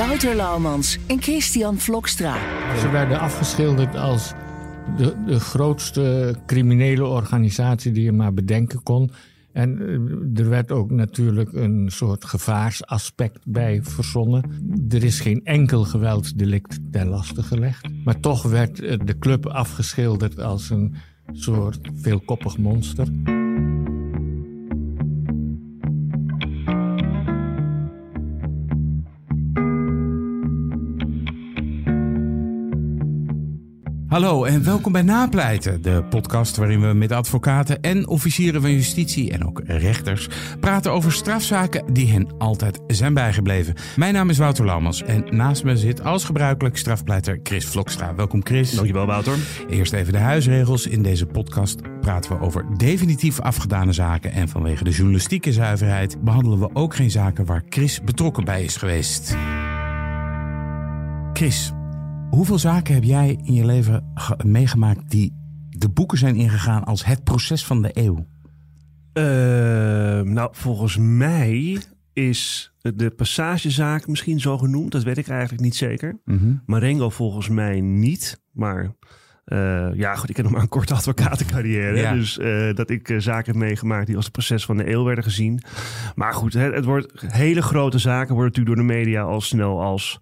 Wouter Laumans en Christian Vlokstra. Ze werden afgeschilderd als de, de grootste criminele organisatie die je maar bedenken kon. En eh, er werd ook natuurlijk een soort gevaarsaspect bij verzonnen. Er is geen enkel geweldsdelict ten laste gelegd. Maar toch werd eh, de club afgeschilderd als een soort veelkoppig monster. Hallo en welkom bij Napleiten, de podcast waarin we met advocaten en officieren van justitie en ook rechters praten over strafzaken die hen altijd zijn bijgebleven. Mijn naam is Wouter Laumans en naast me zit als gebruikelijk strafpleiter Chris Vlokstra. Welkom Chris. Dankjewel Wouter. Eerst even de huisregels. In deze podcast praten we over definitief afgedane zaken en vanwege de journalistieke zuiverheid behandelen we ook geen zaken waar Chris betrokken bij is geweest. Chris, Hoeveel zaken heb jij in je leven ge- meegemaakt die de boeken zijn ingegaan als het proces van de eeuw? Ehm, nou, volgens mij is de passagezaak misschien zo genoemd. Dat weet ik eigenlijk niet zeker. Marengo volgens mij niet. Maar eh, ja, goed, ik heb nog maar een korte advocatencarrière. Ja. Dus eh, dat ik eh, zaken heb meegemaakt die als het proces van de eeuw werden gezien. Maar goed, het, het wordt hele grote zaken worden natuurlijk door de media al snel als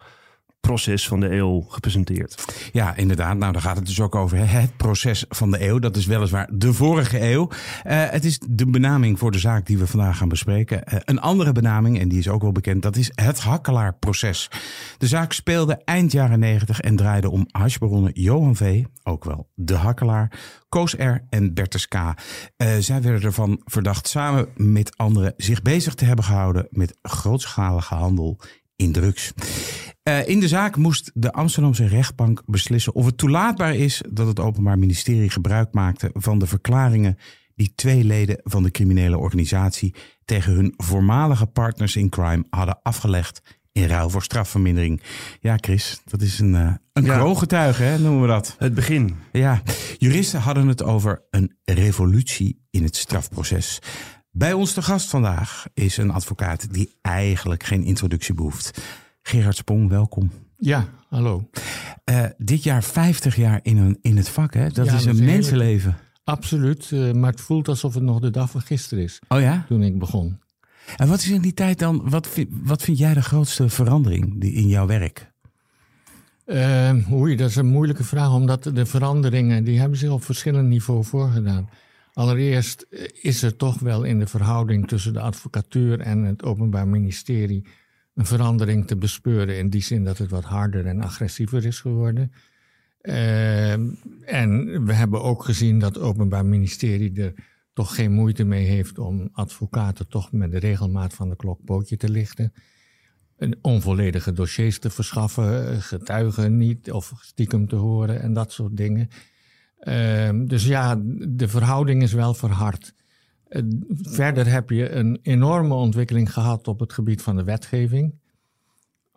proces van de eeuw gepresenteerd. Ja, inderdaad. Nou, daar gaat het dus ook over. Het proces van de eeuw. Dat is weliswaar de vorige eeuw. Eh, het is de benaming voor de zaak die we vandaag gaan bespreken. Eh, een andere benaming, en die is ook wel bekend, dat is het Hakkelaarproces. De zaak speelde eind jaren negentig en draaide om hashbaronnen Johan V., ook wel de Hakkelaar, Koos R. en Bertus K. Eh, zij werden ervan verdacht samen met anderen zich bezig te hebben gehouden met grootschalige handel in drugs. Eh, in de zaak moest de Amsterdamse rechtbank beslissen of het toelaatbaar is dat het Openbaar Ministerie gebruik maakte van de verklaringen die twee leden van de criminele organisatie tegen hun voormalige partners in crime hadden afgelegd in ruil voor strafvermindering. Ja, Chris, dat is een, eh een Ja. hè, noemen we dat. Het begin. Ja, juristen hadden het over een revolutie in het strafproces. Bij ons te gast vandaag is een advocaat die eigenlijk geen introductie behoeft. Gerard Spong, welkom. Ja, hallo. Eh, dit jaar 50 jaar in, een, in het vak, hè? Dat Ja, is een mensenleven. Absoluut, eh, maar het voelt alsof het nog de dag van gisteren is, Oh ja? toen ik begon. En wat is in die tijd dan, wat, vind- wat vind jij de grootste verandering die, in jouw werk? Eh, oei, dat is een moeilijke vraag, omdat de veranderingen die hebben zich op verschillend niveau voorgedaan. Allereerst eh, is er toch wel in de verhouding tussen de advocatuur en het Openbaar Ministerie een verandering te bespeuren. In die zin dat het wat harder en agressiever is geworden. Eh, en we hebben ook gezien dat het Openbaar Ministerie er toch geen moeite mee heeft om advocaten toch met de regelmaat van de klok pootje te lichten onvolledige dossiers te verschaffen, eh, getuigen niet of stiekem te horen en dat soort dingen. Ehm, dus ja, de verhouding is wel verhard. Eh, verder heb je een enorme ontwikkeling gehad op het gebied van de wetgeving.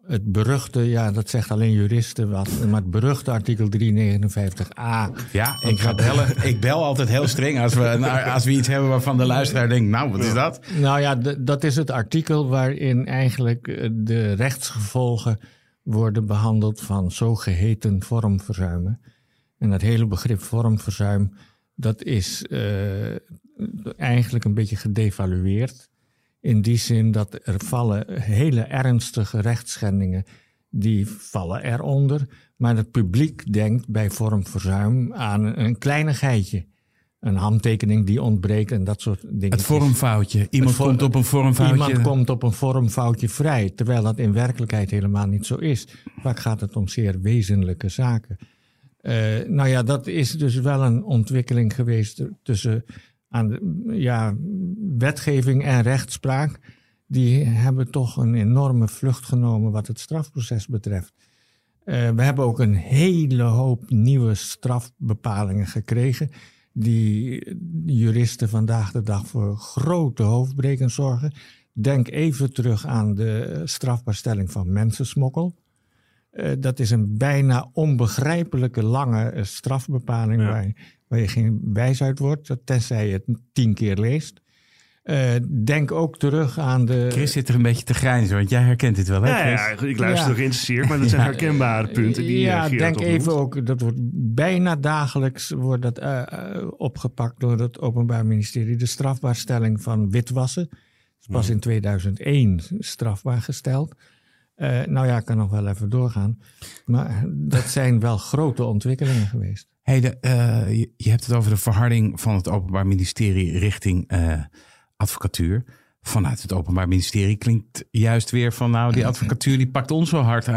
Het beruchte, ja, dat zegt alleen juristen wat, maar het beruchte artikel 359a. Ja, ik, ga bellen. ik bel altijd heel streng als we, nou, als we iets hebben waarvan de luisteraar denkt, nou, wat is dat? Nou ja, dat is het artikel waarin eigenlijk eh, de rechtsgevolgen worden behandeld van zogeheten vormverzuimen. En dat hele begrip vormverzuim, dat is eh, eigenlijk een beetje gedevalueerd. In die zin dat er vallen hele ernstige rechtsschendingen, die vallen eronder. Maar het publiek denkt bij vormverzuim aan een kleinigheidje. Een handtekening die ontbreekt en dat soort dingen. Het vormfoutje. Iemand komt op een vormfoutje. Iemand komt op een vormfoutje vrij, terwijl dat in werkelijkheid helemaal niet zo is. Vaak gaat het om zeer wezenlijke zaken. Eh, nou ja, dat is dus wel een ontwikkeling geweest tussen aan de, ja, wetgeving en rechtspraak, die hebben toch een enorme vlucht genomen wat het strafproces betreft. Uh, we hebben ook een hele hoop nieuwe strafbepalingen gekregen. Die juristen vandaag de dag voor grote hoofdbreken zorgen. Denk even terug aan de strafbaarstelling van mensensmokkel. Uh, dat is een bijna onbegrijpelijke lange uh, strafbepaling ja. waar, waar, je geen wijs uit wordt, tenzij je het tien keer leest. Uh, denk ook terug aan de. Chris zit er een beetje te grijnzen, want jij herkent dit wel, hè? Ja, ja ik luister ja. geïnteresseerd, maar dat zijn herkenbare punten die. Ja, denk even ook, dat wordt bijna dagelijks wordt dat, uh, uh, opgepakt door het Openbaar Ministerie. De strafbaarstelling van witwassen. is pas in 2001 strafbaar gesteld. Nou ja, ik kan nog wel even doorgaan. Maar dat zijn wel grote ontwikkelingen geweest. Hey, de, je, je, hebt het over de verharding van het Openbaar Ministerie richting advocatuur vanuit het Openbaar Ministerie klinkt juist weer van nou, die advocatuur die pakt ons zo hard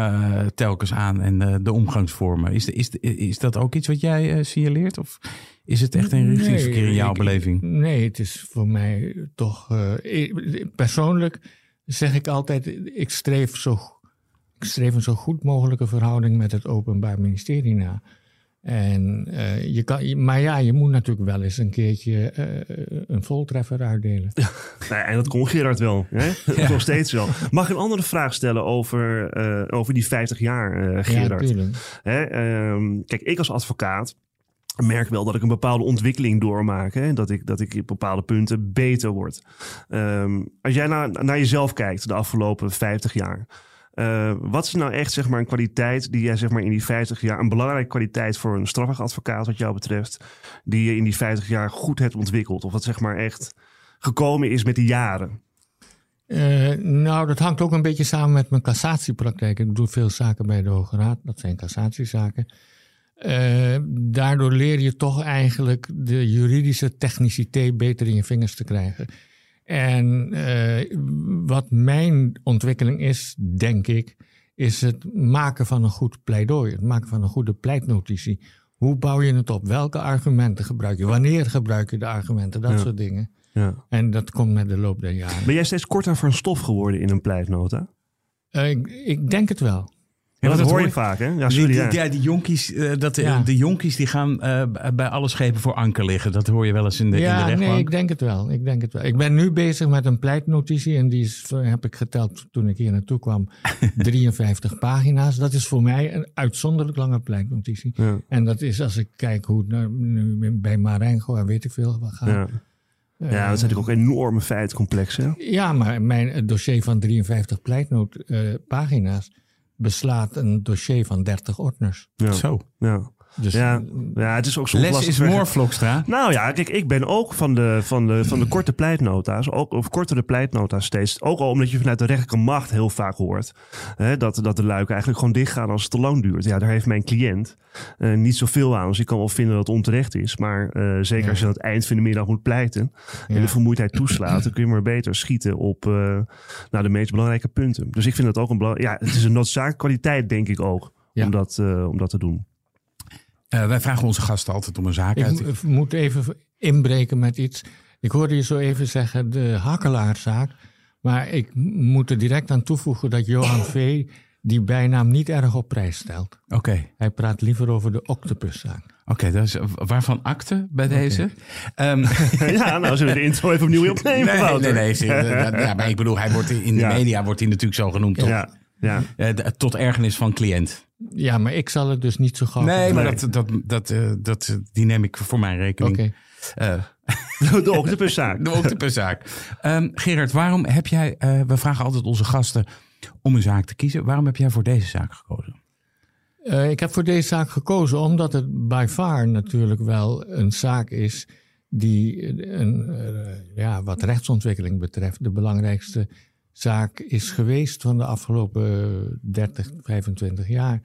telkens aan en de omgangsvormen. Is, de, is, de, is dat ook iets wat jij signaleert of is het echt een richtingsverkeer nee, in jouw ik, beleving? Nee, het is voor mij toch persoonlijk zeg ik altijd, ik streef, zo, ik streef een zo goed mogelijke verhouding met het Openbaar Ministerie na. En, uh, je kan, maar ja, je moet natuurlijk wel eens een keertje uh, een voltreffer uitdelen. Ja, nou en dat kon Gerard wel. Hè? Ja. Nog steeds wel. Mag ik een andere vraag stellen over, uh, over die 50 jaar, Gerard? Ja, Hè? Um, kijk, ik als advocaat merk wel dat ik een bepaalde ontwikkeling doormaak. Hè? Dat, ik, dat ik op bepaalde punten beter word. Um, als jij naar, naar jezelf kijkt de afgelopen 50 jaar... Uh, wat is nou echt zeg maar, een kwaliteit die jij zeg maar, in die 50 jaar, een belangrijke kwaliteit voor een strafrechtadvocaat wat jou betreft, die je in die 50 jaar goed hebt ontwikkeld? Of wat zeg maar echt gekomen is met de jaren? Uh, nou, dat hangt ook een beetje samen met mijn cassatiepraktijk. Ik doe veel zaken bij de Hoge Raad, dat zijn cassatiezaken. Uh, daardoor leer je toch eigenlijk de juridische techniciteit beter in je vingers te krijgen. En uh, wat mijn ontwikkeling is, denk ik, is het maken van een goed pleidooi. Het maken van een goede pleitnotitie. Hoe bouw je het op? Welke argumenten gebruik je? Wanneer gebruik je de argumenten? Dat ja. soort dingen. Ja. En dat komt met de loop der jaren. Ben jij steeds korter van stof geworden in een pleitnota? Uh, ik, ik, denk het wel. Ja, dat, dat hoor je vaak, hè? Ja, sorry, die, ja. ja die jonkies, uh, dat, ja. de jonkies die gaan uh, bij alle schepen voor anker liggen. Dat hoor je wel eens in de, ja, in de rechtbank. nee, ik denk het wel. Ik denk het wel. Ik ben nu bezig met een pleitnotitie en die is, heb ik geteld toen ik hier naartoe kwam. 53 pagina's. Dat is voor mij een uitzonderlijk lange pleitnotitie. Ja. En dat is als ik kijk hoe het nou, nu bij Marengo en weet ik veel wat gaat. Ja. Ja, dat zijn natuurlijk ook enorme feitcomplexen. Ja, maar mijn dossier van 53 pleitnootpagina's beslaat een dossier van 30 ordners. Ja. Zo. Ja. Dus, ja, ja, het is ook soms Les lastig is more, Vlokstra. Nou ja, kijk, ik ben ook van de, van de, van de korte pleitnota's, ook, of kortere pleitnota's steeds. Ook al omdat je vanuit de rechterlijke macht heel vaak hoort hè, dat, dat de luiken eigenlijk gewoon dichtgaan als het te lang duurt. Ja, daar heeft mijn cliënt uh, niet zoveel aan. Dus ik kan wel vinden dat het onterecht is. Maar uh, zeker ja. als je aan het eind van de middag moet pleiten ja. en de vermoeidheid toeslaat, dan kun je maar beter schieten op uh, nou, de meest belangrijke punten. Dus ik vind dat ook een belangrijk. Ja, het is een noodzakelijke kwaliteit, denk ik ook, om, dat, om dat te doen. Uh, wij vragen onze gasten altijd om een zaak ik uit. Ik moet even inbreken met iets. Ik hoorde je zo even zeggen de Hakkelaarzaak. Maar ik moet er direct aan toevoegen dat Johan V. die bijnaam niet erg op prijs stelt. Oké. Okay. Hij praat liever over de octopuszaak. Oké, okay, dus waarvan akte bij deze? Okay. Um, ja, nou zullen we de intro even opnieuw opnemen. Nee, nee, nee. nee ja, maar ik bedoel, hij wordt in de ja. media wordt hij natuurlijk zo genoemd. Toch? Ja. Ja. Uh, tot ergernis van cliënt. Ja, maar ik zal het dus niet zo gauw. Nee, maar dat, dat, dat, uh, dat, die neem ik voor mijn rekening. Oké. Okay. Uh, de octopuszaak. De octopuszaak. um, Gerard, waarom heb jij... Uh, we vragen altijd onze gasten om een zaak te kiezen. Waarom heb jij voor deze zaak gekozen? Uh, ik heb voor deze zaak gekozen omdat het by far natuurlijk wel een zaak is... die een, ja, wat rechtsontwikkeling betreft de belangrijkste zaak is geweest van de afgelopen 30, 25 jaar.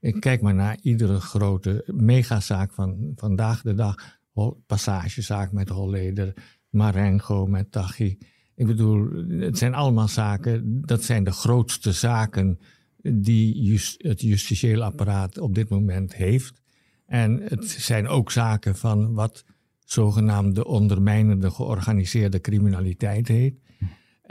Ik kijk maar naar iedere grote megazaak van vandaag de dag. Passagezaak met Holleder, Marengo met Tachi. Ik bedoel, het zijn allemaal zaken, dat zijn de grootste zaken die het justitieel apparaat op dit moment heeft. En het zijn ook zaken van wat zogenaamde ondermijnende georganiseerde criminaliteit heet.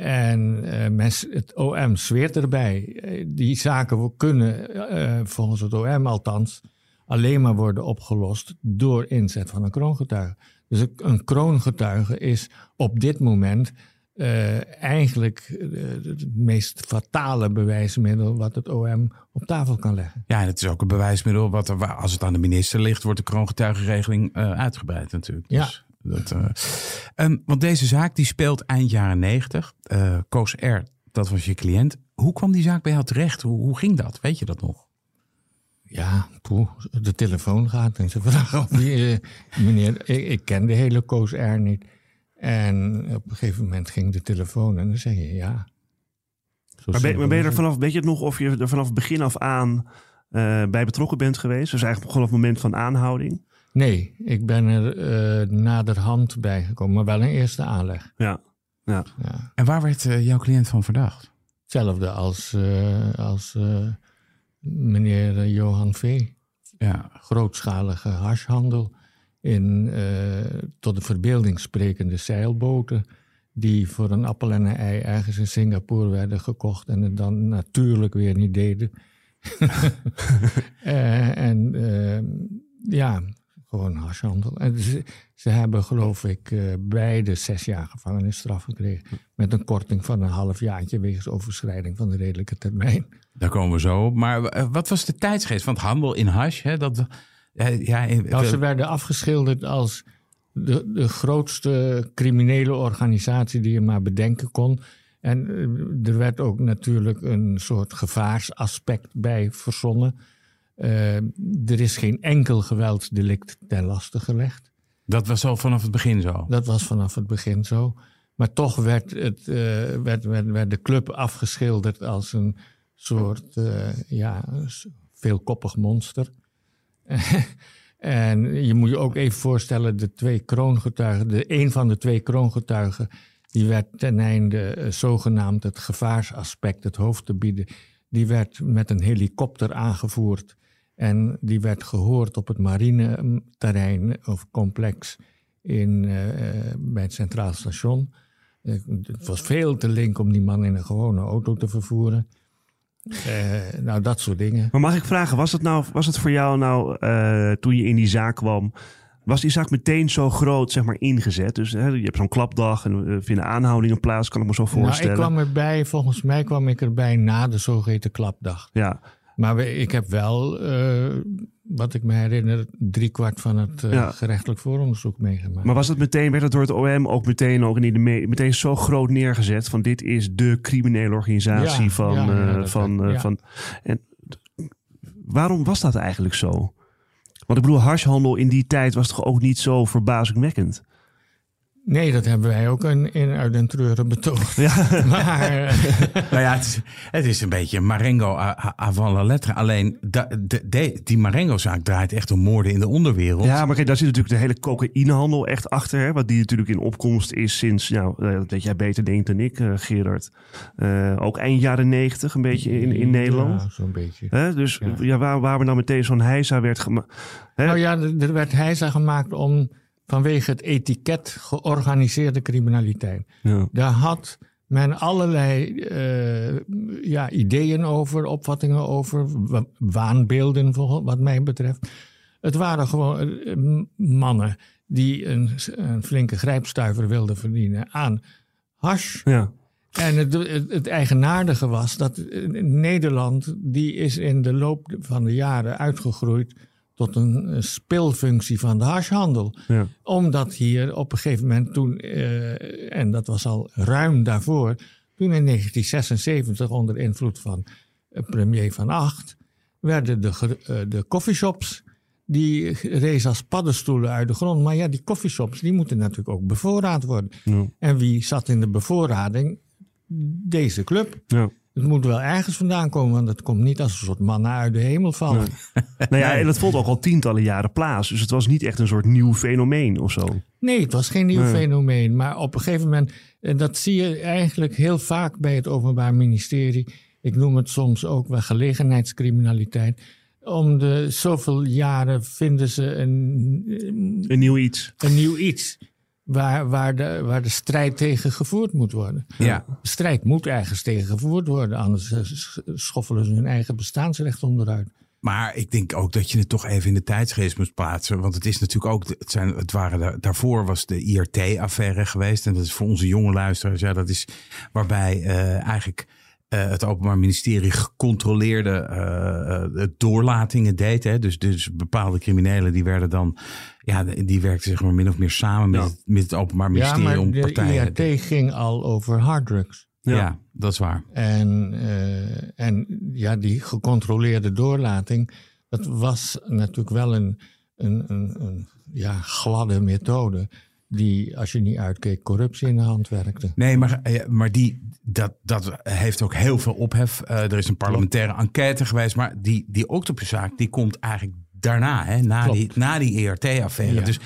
En uh, men, het OM zweert erbij. Die zaken kunnen, uh, volgens het OM althans, alleen maar worden opgelost door inzet van een kroongetuige. Dus een kroongetuige is op dit moment uh, eigenlijk het meest fatale bewijsmiddel wat het OM op tafel kan leggen. Ja, en het is ook een bewijsmiddel wat er, als het aan de minister ligt, wordt de kroongetuigenregeling uitgebreid natuurlijk. Ja. Dat, um, want deze zaak die speelt eind jaren negentig. Koos R., dat was je cliënt. Hoe kwam die zaak bij jou terecht? Hoe, hoe ging dat? Weet je dat nog? Ja, poeh, de telefoon gaat en ze vragen of die, meneer, ik, ik ken de hele Koos R. niet. En op een gegeven moment ging de telefoon en dan zeg je ja. Zo maar ben, maar ben je er vanaf, weet je het nog of je er vanaf het begin af aan uh, bij betrokken bent geweest? Dus eigenlijk gewoon op het moment van aanhouding? Nee, ik ben er uh, naderhand bij gekomen, maar wel een eerste aanleg. Ja. ja. ja. En waar werd uh, jouw cliënt van verdacht? Hetzelfde als, als meneer Johan V. Ja. Grootschalige hashhandel in uh, tot de verbeelding sprekende zeilboten. Die voor een appel en een ei ergens in Singapore werden gekocht en het dan natuurlijk weer niet deden. uh, en uh, ja, gewoon hashhandel. En ze, ze hebben geloof ik beide zes jaar gevangenisstraf gekregen. Met een korting van een half jaartje wegens overschrijding van de redelijke termijn. Daar komen we zo op. Maar wat was de tijdsgeest? Want handel in hash, hè, dat, ja, ja, nou, ze werden afgeschilderd als de, de grootste criminele organisatie die je maar bedenken kon. En er werd ook natuurlijk een soort gevaarsaspect bij verzonnen. Uh, er is geen enkel geweldsdelict ten laste gelegd. Dat was al vanaf het begin zo? Dat was vanaf het begin zo. Maar toch werd, het, uh, werd, werd, werd, de club afgeschilderd als een soort uh, ja, veelkoppig monster. en je moet je ook even voorstellen, de twee kroongetuigen, de, een van de twee kroongetuigen, die werd ten einde uh, zogenaamd het gevaarsaspect het hoofd te bieden, die werd met een helikopter aangevoerd en die werd gehoord op het marineterrein of complex in, uh, bij het Centraal Station. het was veel te link om die man in een gewone auto te vervoeren. Uh, nou, dat soort dingen. Maar mag ik vragen, was het, nou, was het voor jou nou, toen je in die zaak kwam, was die zaak meteen zo groot, zeg maar, ingezet? Dus hè, je hebt zo'n klapdag en vinden aanhoudingen plaats, kan ik me zo voorstellen. Nou, ik kwam erbij, volgens mij kwam ik erbij na de zogeheten klapdag. Ja. Maar we, ik heb wel, wat ik me herinner, driekwart van het ja. gerechtelijk vooronderzoek meegemaakt. Maar was dat meteen, werd het door het OM ook meteen, ook in de meteen zo groot neergezet van dit is de criminele organisatie ja, van, ja, uh, van, van. En waarom was dat eigenlijk zo? Want ik bedoel, harshandel in die tijd was toch ook niet zo verbazingwekkend? Nee, dat hebben wij ook in, in uit den treuren betoogd. Ja. Maar, nou ja, het is, het is een beetje Marengo avant la lettre. Alleen de, de, de, die Marengo-zaak draait echt om moorden in de onderwereld. Ja, maar kijk, daar zit natuurlijk de hele cocaïnehandel echt achter. Hè, wat die natuurlijk in opkomst is sinds, nou, dat weet jij beter denkt dan ik, uh, Gerard. Uh, ook eind jaren negentig een beetje in, in Nederland. Ja, zo'n beetje. Hè, dus ja. ja, waar, waar we nou meteen zo'n heisa werd gemaakt. Nou ja, er werd heisa gemaakt om vanwege het etiket georganiseerde criminaliteit. Ja. Daar had men allerlei uh, ja, ideeën over, opvattingen over, waanbeelden wat mij betreft. Het waren gewoon uh, mannen die een, een, flinke grijpstuiver wilden verdienen aan hash. Ja. En het, het, het, eigenaardige was dat Nederland, die is in de loop van de jaren uitgegroeid tot een speelfunctie van de hashhandel. Ja. Omdat hier op een gegeven moment toen, uh, en dat was al ruim daarvoor, toen in 1976 onder invloed van premier Van Acht, werden de, uh, de coffeeshops, die rezen als paddenstoelen uit de grond. Maar ja, die coffeeshops, die moeten natuurlijk ook bevoorraad worden. Ja. En wie zat in de bevoorrading? Deze club. Ja. Het moet wel ergens vandaan komen, want het komt niet als een soort manna uit de hemel vallen. Nee. nou ja, en dat vond ook al tientallen jaren plaats. Dus het was niet echt een soort nieuw fenomeen of zo. Nee, het was geen nieuw nee. fenomeen. Maar op een gegeven moment, en dat zie je eigenlijk heel vaak bij het Openbaar Ministerie. Ik noem het soms ook wel gelegenheidscriminaliteit. Om de zoveel jaren vinden ze een, een nieuw iets. Een nieuw iets waar, waar, de, waar de strijd tegen gevoerd moet worden. Ja. De strijd moet ergens tegen gevoerd worden, anders eh, sch- schoffelen ze hun eigen bestaansrecht onderuit. Maar ik denk ook dat je het toch even in de tijdsgeest moet plaatsen. Want het is natuurlijk ook, het, zijn, het waren daar- daarvoor was de IRT-affaire geweest. En dat is voor onze jonge luisteraars, ja, dat is waarbij eh, eigenlijk eh, het Openbaar Ministerie gecontroleerde doorlatingen deed. Hè. Dus, dus bepaalde criminelen die werden dan, ja, die werkten zeg maar min of meer samen met, Ja. het, met het Openbaar Ja, Ministerie maar om de partijen. IRT ging al over harddrugs. ja. Ja. dat is waar. En, eh, en ja, die gecontroleerde doorlating, dat was natuurlijk wel een, een, een, een ja, gladde methode. Die, als je niet uitkeek, corruptie in de hand werkte. Nee, maar, eh, maar die, dat, dat heeft ook heel veel ophef. Eh, er is een parlementaire enquête geweest. Maar die, die octopuszaak die komt eigenlijk daarna. Hè, na, Klopt. die, na die ERT-affaire. Ja. Dus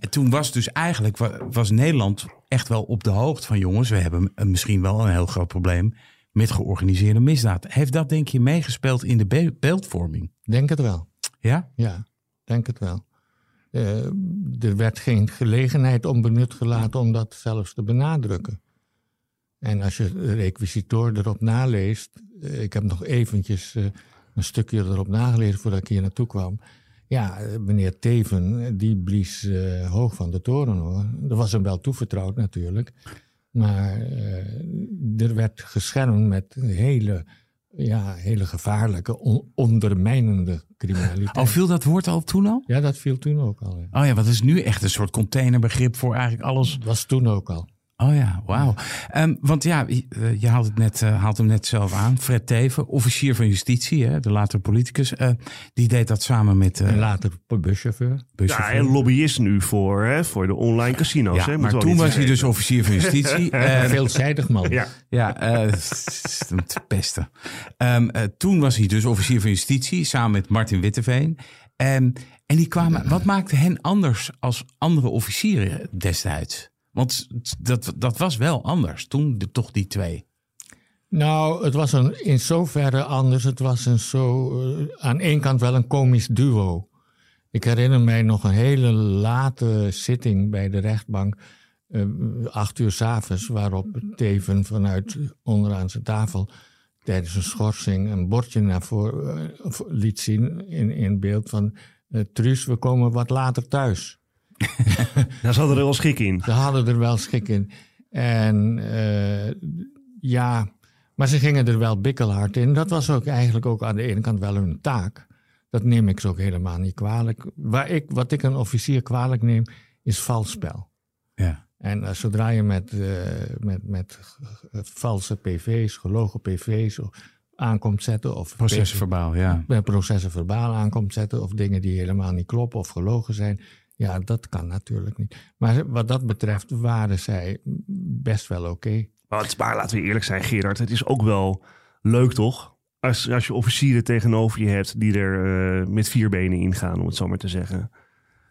en toen was dus eigenlijk wa- was Nederland echt wel op de hoogte van... jongens, we hebben eh, misschien wel een heel groot probleem... met georganiseerde misdaad. Heeft dat denk je meegespeeld in de be- beeldvorming? Denk het wel. Ja? Ja, denk het wel. Eh, er werd geen gelegenheid onbenut gelaten om dat zelfs te benadrukken. En als je de requisitor erop naleest, eh, ik heb nog eventjes een stukje erop nagelezen voordat ik hier naartoe kwam. Ja, meneer Teven, die blies eh, hoog van de toren hoor. Dat was hem wel toevertrouwd natuurlijk. Maar eh, er werd geschermd met hele, ja, hele gevaarlijke, on- ondermijnende criminaliteit. Al viel dat woord al toen al? Ja, dat viel toen ook al. Ja. Oh ja, wat is nu echt een soort containerbegrip voor eigenlijk alles... Dat was toen ook al. Oh ja, wauw. Ehm, want ja, je, eh, je haalt, het net, eh, haalt hem net zelf aan. Fred Teven, officier van justitie, hè, de latere politicus. eh, die deed dat samen met uh, later buschauffeur. Ja, en lobbyist nu voor, hè, voor de online casino's. Ja, hè, maar toen was hij dus officier van justitie. Eh, Veelzijdig man. Ja, ja, eh, het is hem te pesten. Ehm, eh, toen was hij dus officier van justitie samen met Martin Witteveen. Ehm, en die kwamen, wat maakte hen anders als andere officieren destijds? Want dat, dat was wel anders toen, de, toch die twee. Nou, het was een, in zoverre anders. Het was een zo, eh, aan één kant wel een komisch duo. Ik herinner mij nog een hele late zitting bij de rechtbank. eh, acht uur s'avonds, waarop Teven vanuit onderaan zijn tafel tijdens een schorsing een bordje naar voren eh, liet zien in, in beeld van... Truus, we komen wat later thuis. daar zat er wel schik in. Ze hadden er wel schik in. En eh, ja, maar ze gingen er wel bikkelhard in. Dat was ook eigenlijk ook aan de ene kant wel hun taak. Dat neem ik ze ook helemaal niet kwalijk. Waar ik, wat ik een officier kwalijk neem, is valspel. Ja. En eh, zodra je met, eh, met, met valse PV's, gelogen PV's aankomt zetten... of Procesverbaal, ja. bij processen verbaal aankomt zetten of dingen die helemaal niet kloppen of gelogen zijn. Ja, dat kan natuurlijk niet. Maar wat dat betreft waren zij best wel oké. Maar, laten we eerlijk zijn, Gerard. Het is ook wel leuk, toch? Als, als je officieren tegenover je hebt die er eh, met vier benen ingaan, om het zo maar te zeggen.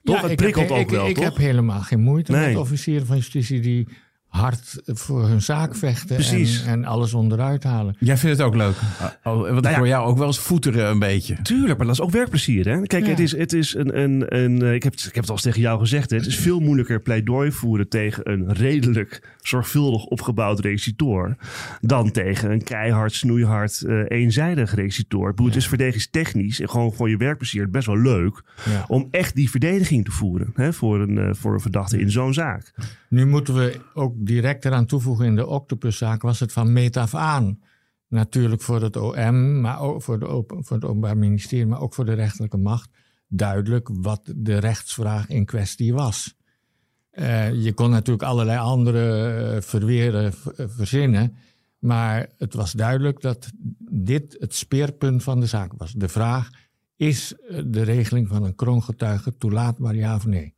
Toch? Ja, het ik prikkelt heb, ook ik, wel, ik toch? heb helemaal geen moeite Nee. met officieren van justitie die hard voor hun zaak vechten Precies. en, en alles onderuit halen. Jij vindt het ook leuk? Oh, want ik ja. hoor jou ook wel eens voeteren een beetje. Tuurlijk, maar dat is ook werkplezier. Hè? Kijk, Ja. het is, het is een. een, een eh, ik, heb het, ik heb het al eens tegen jou gezegd. Hè? Het is veel moeilijker pleidooi voeren tegen een redelijk zorgvuldig opgebouwd recitor. dan tegen een keihard, snoeihard, eh, eenzijdig recitor. Ik bedoel, Het is verdedigingstechnisch en gewoon voor je werkplezier best wel leuk. Ja. om echt die verdediging te voeren hè? Voor, een, eh, voor een verdachte in zo'n zaak. Nu moeten we ook direct eraan toevoegen in de octopuszaak was het van meet af aan. Natuurlijk voor het OM, maar ook voor, de open, voor het Openbaar Ministerie, maar ook voor de rechterlijke macht duidelijk wat de rechtsvraag in kwestie was. Eh, je kon natuurlijk allerlei andere eh, verweren eh, verzinnen, maar het was duidelijk dat dit het speerpunt van de zaak was. De vraag, is de regeling van een kroongetuige toelaatbaar ja of nee?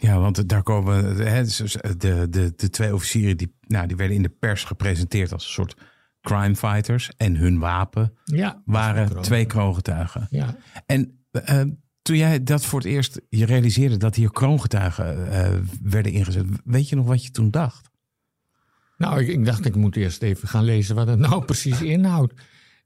Ja, want daar komen hè, dus de, de, de twee officieren die, nou, die werden in de pers gepresenteerd als een soort crime fighters. En hun wapen Ja, waren kroon. twee kroongetuigen. Ja, En eh, toen jij dat voor het eerst je realiseerde dat hier kroongetuigen eh, werden ingezet, weet je nog wat je toen dacht? Nou, ik, ik dacht, ik moet eerst even gaan lezen wat het nou precies inhoudt.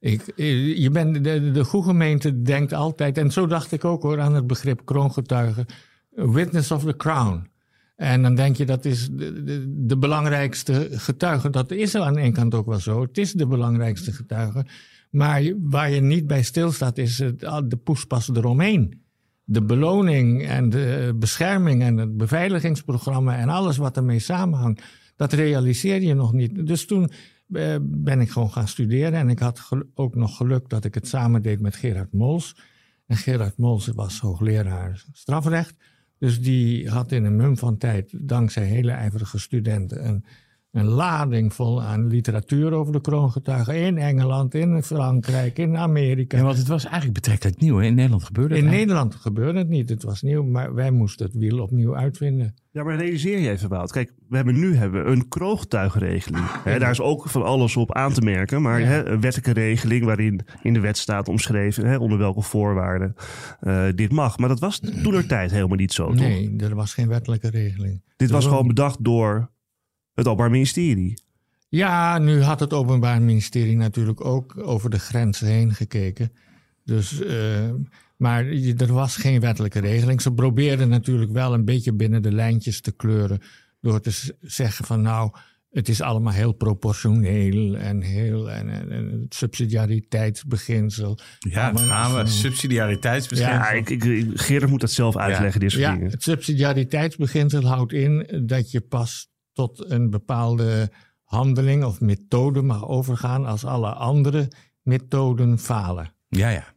Ik, eh, je bent, de, de goede gemeente denkt altijd, en zo dacht ik ook hoor, aan het begrip kroongetuige, witness of the crown. En dan denk je dat is de, de, belangrijkste getuige. Dat is aan de kant ook wel zo. Het is de belangrijkste getuige. Maar waar je niet bij stilstaat is het, de poespas eromheen. De beloning en de bescherming en het beveiligingsprogramma en alles wat ermee samenhangt. Dat realiseer je nog niet. Dus toen eh, ben ik gewoon gaan studeren. En ik had ook nog geluk dat ik het samen deed met Gerard Mols. En Gerard Mols was hoogleraar strafrecht. Dus die had in een mum van tijd, dankzij hele ijverige studenten, een, een lading vol aan literatuur over de kroongetuigen. In Engeland, in Frankrijk, in Amerika. Ja, want het was eigenlijk betrekkelijk nieuw. Hè? In Nederland gebeurde het In Nederland gebeurde het niet. Het was nieuw, maar wij moesten het wiel opnieuw uitvinden. Ja, maar realiseer je even, Wout. Kijk, we hebben nu hebben we een kroogtuigenregeling. Hè, daar is ook van alles op aan te merken. Maar Ja. hè, een wettelijke regeling waarin in de wet staat omschreven... Hè, onder welke voorwaarden eh, dit mag. Maar dat was toen tijd helemaal niet zo, toch? Nee, er was geen wettelijke regeling. Dit was Er gewoon bedacht door het Openbaar Ministerie. Ja, nu had het Openbaar Ministerie natuurlijk ook over de grenzen heen gekeken. Dus, eh, maar er was geen wettelijke regeling. Ze probeerden natuurlijk wel een beetje binnen de lijntjes te kleuren. Door te zeggen van nou, het is allemaal heel proportioneel en heel en, en, en het subsidiariteitsbeginsel. Ja, dan gaan we. Subsidiariteitsbeginsel. Ja, ik, ik, Gerard moet dat zelf uitleggen, dit soort Ja, dingen. het subsidiariteitsbeginsel houdt in dat je pas tot een bepaalde handeling of methode mag overgaan als alle andere methoden falen. ja, ja.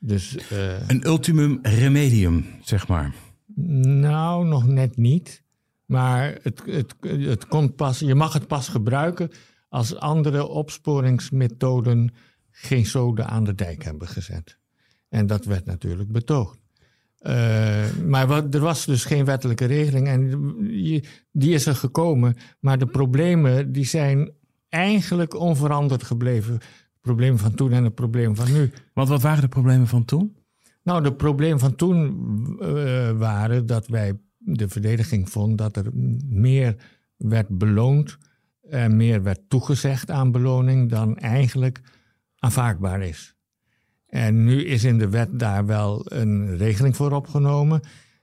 Dus eh, Een ultimum remedium, zeg maar. nou, nog net niet. Maar het, het, het komt pas, je mag het pas gebruiken als andere opsporingsmethoden geen zoden aan de dijk hebben gezet. En dat werd natuurlijk betoogd. Eh, maar wat, er was dus geen wettelijke regeling en die is er gekomen. Maar de problemen die zijn eigenlijk onveranderd gebleven. Het probleem van toen en het probleem van nu. Want wat waren de problemen van toen? Nou, de probleem van toen eh, waren dat wij de verdediging vond dat er meer werd beloond en meer werd toegezegd aan beloning dan eigenlijk aanvaardbaar is. En nu is in de wet daar wel een regeling voor opgenomen,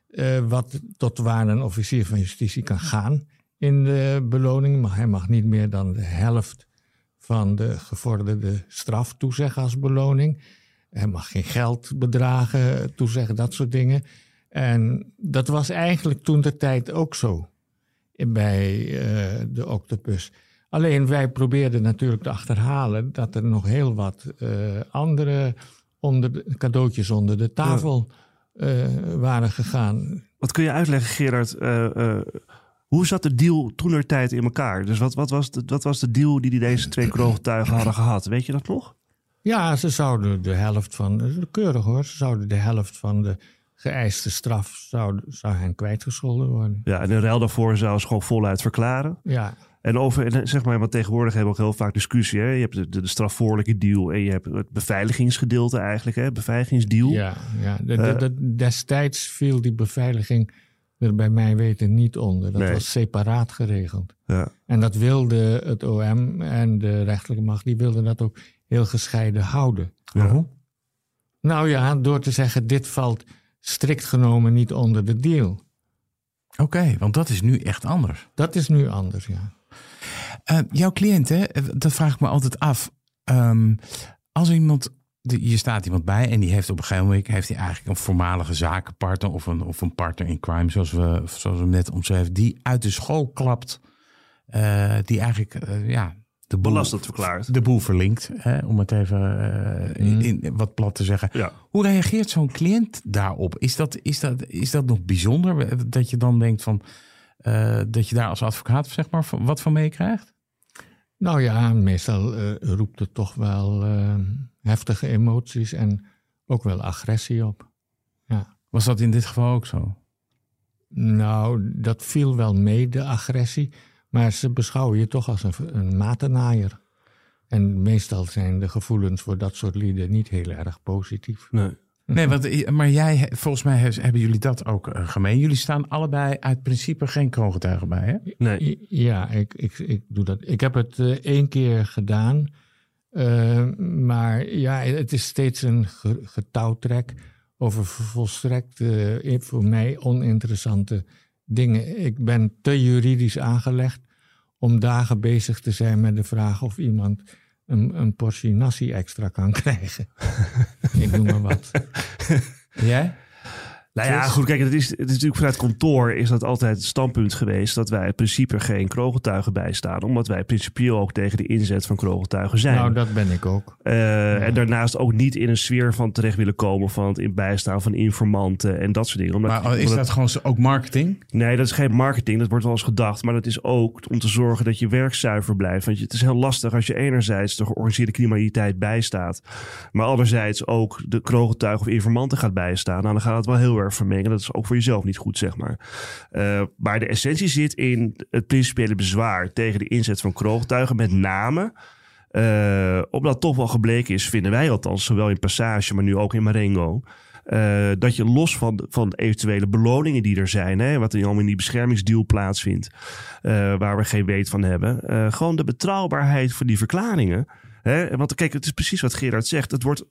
eh, wat tot waar een officier van justitie kan gaan in de beloning. Maar hij mag niet meer dan de helft van de gevorderde straf toezeggen als beloning. Hij mag geen geldbedragen toezeggen, dat soort dingen. En dat was eigenlijk toen de tijd ook zo bij eh, de octopus. Alleen wij probeerden natuurlijk te achterhalen dat er nog heel wat eh, andere onder de, cadeautjes onder de tafel eh, waren gegaan. Wat kun je uitleggen, Gerard? eh, hoe zat de deal toen tijd in elkaar? Dus wat, wat, was de, wat was de deal die die deze twee kroongetuigen hadden gehad? Weet je dat nog? Ja, ze zouden de helft van, keurig hoor, ze zouden de helft van de geëiste straf zou, zou hen kwijtgescholden worden. Ja, en in ruil daarvoor zou ze gewoon voluit verklaren. Ja, En over, en zeg maar, want tegenwoordig hebben we ook heel vaak discussie. Hè? Je hebt de, de, de strafvoorlijke deal en je hebt het beveiligingsgedeelte eigenlijk, hè? beveiligingsdeal. ja, ja. De, de- Eh. de- destijds viel die beveiliging er bij mij weten niet onder. Dat Nee. was separaat geregeld. Ja. En dat wilde het OM en de rechterlijke macht, die wilden dat ook heel gescheiden houden. Waarom? Nou ja, door te zeggen, dit valt strikt genomen niet onder de deal. Oké, want dat is nu echt anders. Dat is nu anders, ja. Eh, jouw cliënt, hè, dat vraag ik me altijd af. Ehm, als iemand, je staat iemand bij en die heeft op een gegeven moment heeft hij eigenlijk een voormalige zakenpartner of een, of een partner in crime, zoals we, zoals we hem net omschreven, die uit de school klapt, eh, die eigenlijk eh, ja, de boel, Belastend verklaard. de boel verlinkt, hè, om het even eh, Mhm. in, wat plat te zeggen. Ja. Hoe reageert zo'n cliënt daarop? Is dat, is, dat, is dat nog bijzonder? Dat je dan denkt van eh, dat je daar als advocaat zeg maar wat van meekrijgt? Nou ja, meestal eh, roept het toch wel eh, heftige emoties en ook wel agressie op. Ja. Was dat in dit geval ook zo? Nou, dat viel wel mee, de agressie. Maar ze beschouwen je toch als een, een matenaaier. En meestal zijn de gevoelens voor dat soort lieden niet heel erg positief. Nee. Nee, want, maar jij, volgens mij he- hebben jullie dat ook eh, gemeen. Jullie staan allebei uit principe geen kroongetuigen bij, hè? Nee. Ja, ik, ik, ik doe dat. Ik heb het eh, één keer gedaan. Eh, maar ja, het is steeds een ge- getouwtrek over volstrekt eh, voor mij oninteressante dingen. Ik ben te juridisch aangelegd om dagen bezig te zijn met de vraag of iemand een, een portie nasi extra kan krijgen. ik noem maar wat. Jij? Nou ja, goed, kijk, het is, het is natuurlijk vanuit kantoor is dat altijd het standpunt geweest dat wij in principe geen kroongetuigen bijstaan, omdat wij principieel ook tegen de inzet van kroongetuigen zijn. Nou, dat ben ik ook. Uh, En daarnaast ook niet in een sfeer van terecht willen komen van het in bijstaan van informanten en dat soort dingen. Omdat, maar is dat gewoon ook marketing? Nee, dat is geen marketing, dat wordt wel eens gedacht, maar dat is ook om te zorgen dat je werk zuiver blijft. Want het is heel lastig als je enerzijds de georganiseerde criminaliteit bijstaat, maar anderzijds ook de kroongetuigen of informanten gaat bijstaan. Nou, dan gaat het wel heel erg vermengen. Dat is ook voor jezelf niet goed, zeg maar. Uh, maar de essentie zit in het principiële bezwaar tegen de inzet van kroogtuigen. Met name uh, omdat toch wel gebleken is, vinden wij althans, zowel in Passage, maar nu ook in Marengo. Uh, dat je los van, van eventuele beloningen die er zijn, hè, wat er allemaal in die beschermingsdeal plaatsvindt, waar we geen weet van hebben, gewoon de betrouwbaarheid van die verklaringen. Hè, want kijk, het is precies wat Gerard zegt. Het wordt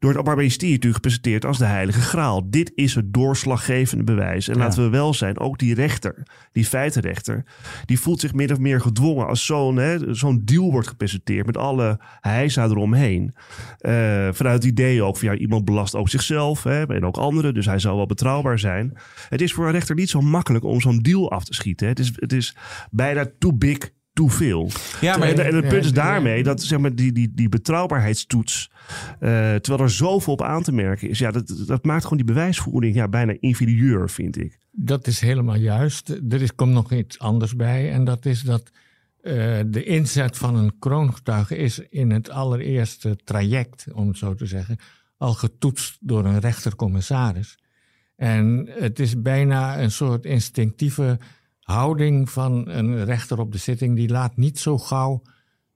door het Openbaar Ministerie natuurlijk gepresenteerd als de heilige graal. Dit is het doorslaggevende bewijs. En laten we wel zijn, ook die rechter, die feitenrechter, die voelt zich min of meer gedwongen als zo'n zo'n deal wordt gepresenteerd met alle heisa eromheen. Uh, vanuit het idee ook van ja, iemand belast ook zichzelf hè, en ook anderen, dus hij zal wel betrouwbaar zijn. Het is voor een rechter niet zo makkelijk om zo'n deal af te schieten. Hè. Het, is, het is bijna too big too veel. Ja, maar, en, en het punt is daarmee dat zeg maar, die, die, die betrouwbaarheidstoets, uh, terwijl er zoveel op aan te merken is, ja, dat, dat maakt gewoon die bewijsvoering ja, bijna inferieur, vind ik. Dat is helemaal juist. Er is, komt nog iets anders bij en dat is dat uh, de inzet van een kroongetuige is in het allereerste traject, om het zo te zeggen, al getoetst door een rechtercommissaris. En het is bijna een soort instinctieve houding van een rechter op de zitting, die laat niet zo gauw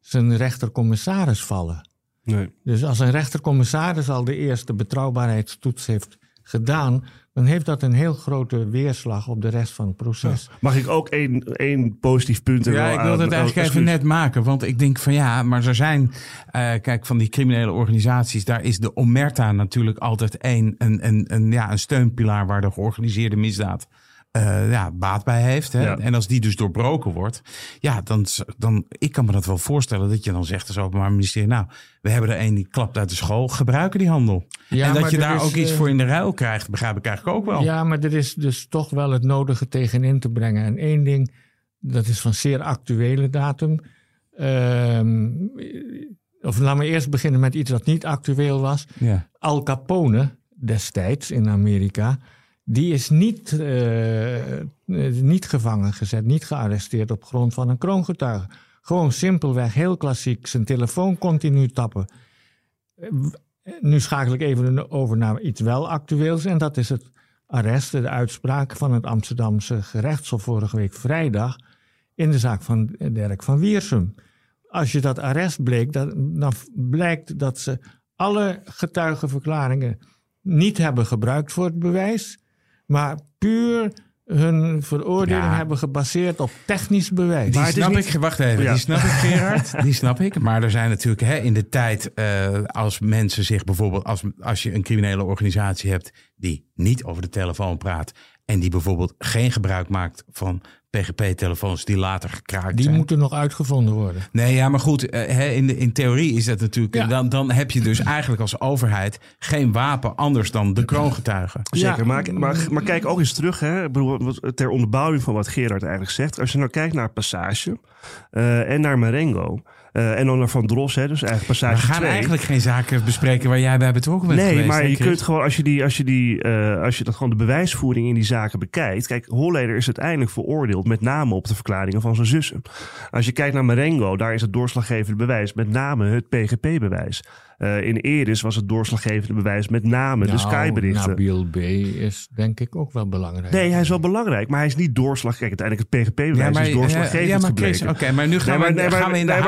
zijn rechtercommissaris vallen. Nee. Dus als een rechtercommissaris al de eerste betrouwbaarheidstoets heeft gedaan, dan heeft dat een heel grote weerslag op de rest van het proces. Mag ik ook één, één positief punt Ja, ik wil het eigenlijk even net maken. Want ik denk van ja, maar er zijn, uh, kijk, van die criminele organisaties, daar is de Omerta natuurlijk altijd één, een, een, een, ja, een steunpilaar waar de georganiseerde misdaad uh, ja, baat bij heeft. Hè? Ja. En als die dus doorbroken wordt, ja, dan, dan ik kan me dat wel voorstellen dat je dan zegt als Openbaar Ministerie, nou, we hebben er een die klapt uit de school, gebruiken die handel. Ja, en dat je daar is, ook iets uh, voor in de ruil krijgt, begrijp ik eigenlijk ook wel. Ja, maar er is dus toch wel het nodige tegenin te brengen. En één ding, dat is van zeer actuele datum. Um, of laten we eerst beginnen met iets dat niet actueel was. Ja. Al Capone destijds in Amerika die is niet, uh, niet gevangen gezet, niet gearresteerd op grond van een kroongetuige. Gewoon simpelweg, heel klassiek, zijn telefoon continu tappen. Nu schakel ik even over naar iets wel actueels en dat is het arrest, de uitspraak van het Amsterdamse gerechtshof vorige week vrijdag in de zaak van Dirk van Wiersum. Als je dat arrest bleek, dan blijkt dat ze alle getuigenverklaringen niet hebben gebruikt voor het bewijs maar puur hun veroordeling ja. hebben gebaseerd op technisch bewijs. Die snap niet... ik, wacht even, ja. die snap ik Gerard, die snap ik. Maar er zijn natuurlijk hè, in de tijd uh, als mensen zich bijvoorbeeld, als, als je een criminele organisatie hebt die niet over de telefoon praat en die bijvoorbeeld geen gebruik maakt van PGP-telefoons die later gekraakt die zijn. Die moeten nog uitgevonden worden. Nee, ja, maar goed, uh, in, de, in theorie is dat natuurlijk... Ja. Dan, dan heb je dus eigenlijk als overheid geen wapen anders dan de kroongetuigen. Zeker, ja. maar, maar, maar, kijk ook eens terug, hè, ter onderbouwing van wat Gerard eigenlijk zegt. Als je nou kijkt naar Passage uh, en naar Marengo... Uh, en dan Van Dros, hè, dus eigenlijk passage We gaan 2. eigenlijk geen zaken bespreken waar jij bij betrokken bent Nee, geweest, maar je kunt gewoon, als je, die, als, je die, uh, als je dat gewoon de bewijsvoering in die zaken bekijkt. Kijk, Holleder is uiteindelijk veroordeeld met name op de verklaringen van zijn zussen. Als je kijkt naar Marengo, daar is het doorslaggevende bewijs met name het PGP-bewijs. Uh, in Eris was het doorslaggevende bewijs met name nou, de Sky-berichten. Nabil B. is denk ik ook wel belangrijk. Nee, hij is wel belangrijk, maar hij is niet doorslaggevend. Kijk, uiteindelijk het PGP-bewijs ja, is doorslaggevend ja, maar gebleken. Oké, okay, maar nu gaan, nee, maar, we, nee, maar, gaan we in de nee,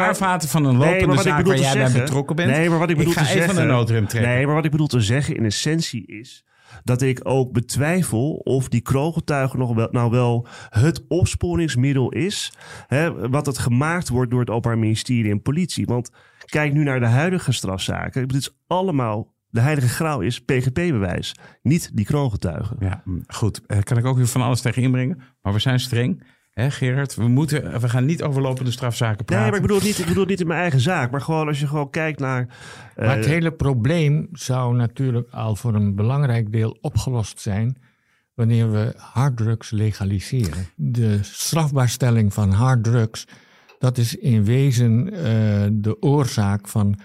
van een lopende nee, zaak waar jij zeggen, bij betrokken bent. Nee, maar wat ik bedoel ik ga te even zeggen, een noodrem trekken. Nee, maar wat ik bedoel te zeggen in essentie is dat ik ook betwijfel of die kroongetuige nog wel, nou wel het opsporingsmiddel is. Hè, wat het gemaakt wordt door het Openbaar Ministerie en politie. Want kijk nu naar de huidige strafzaken. Het is allemaal de heilige graal is PGP-bewijs, niet die kroongetuigen. Ja, goed. Uh, kan ik ook weer van alles tegen inbrengen. Maar we zijn streng. Hè, Gerard, we, moeten, we gaan niet over lopende strafzaken praten. Nee, maar ik bedoel, niet, ik bedoel niet in mijn eigen zaak. Maar gewoon als je gewoon kijkt naar... Uh... Maar het hele probleem zou natuurlijk al voor een belangrijk deel opgelost zijn... wanneer we harddrugs legaliseren. De strafbaarstelling van harddrugs... dat is in wezen uh, de oorzaak van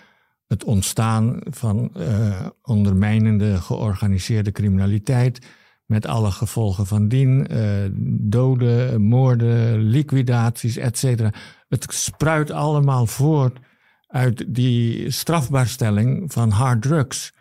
het ontstaan van uh, ondermijnende georganiseerde criminaliteit met alle gevolgen van dien, uh, doden, moorden, liquidaties, etc. Het spruit allemaal voort uit die strafbaarstelling van hard drugs.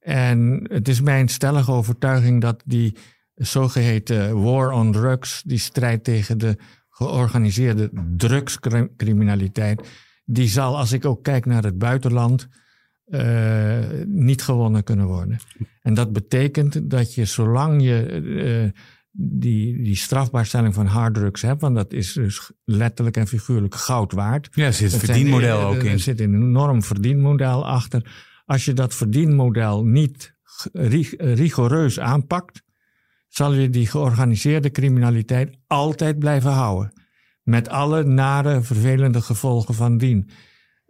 En het is mijn stellige overtuiging dat die zogeheten war on drugs, die strijd tegen de georganiseerde drugscriminaliteit, die zal, als ik ook kijk naar het buitenland, uh, niet gewonnen kunnen worden. En dat betekent dat je, zolang je uh, die, die strafbaarstelling van harddrugs hebt, want dat is dus letterlijk en figuurlijk goud waard. Ja, er zit een verdienmodel zijn, ook in. Er zit een enorm verdienmodel achter. Als je dat verdienmodel niet rigoureus aanpakt, zal je die georganiseerde criminaliteit altijd blijven houden. Met alle nare, vervelende gevolgen van dien.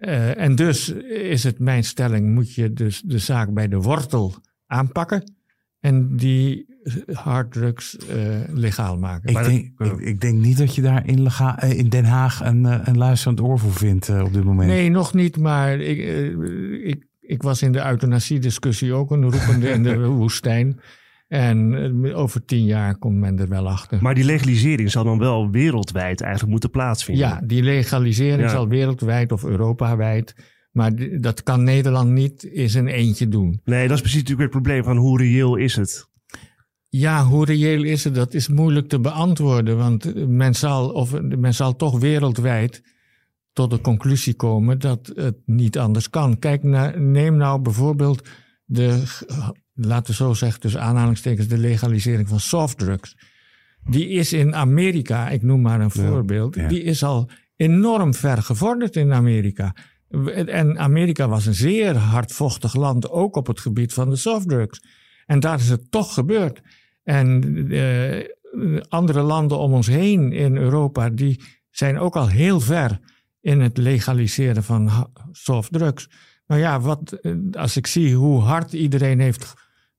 Uh, en dus is het mijn stelling, moet je dus de zaak bij de wortel aanpakken en die harddrugs uh, legaal maken. Ik denk, ik, ik, denk, niet dat je daar in, in Den Haag een, een luisterend oor voor vindt op dit moment. Nee, nog niet, maar ik, ik, ik was in de euthanasie-discussie ook een roepende in de woestijn. En eh, over tien jaar komt men er wel achter. Maar die legalisering zal dan wel wereldwijd eigenlijk moeten plaatsvinden. Ja, die legalisering zal wereldwijd of Europawijd. Maar dat kan Nederland niet in zijn eentje doen. Nee, dat is precies natuurlijk het probleem van hoe reëel is het? Ja, hoe reëel is het? Dat is moeilijk te beantwoorden. Want men zal, of, men zal toch wereldwijd tot de conclusie komen dat het niet anders kan. Kijk, neem nou bijvoorbeeld de laten we zo zeggen, dus aanhalingstekens, de legalisering van softdrugs. Die is in Amerika, ik noem maar een voorbeeld, die is al enorm ver gevorderd in Amerika. En Amerika was een zeer hardvochtig land, ook op het gebied van de softdrugs. En daar is het toch gebeurd. En uh, andere landen om ons heen in Europa, die zijn ook al heel ver in het legaliseren van softdrugs. Nou ja, wat, eh, als ik zie hoe hard iedereen heeft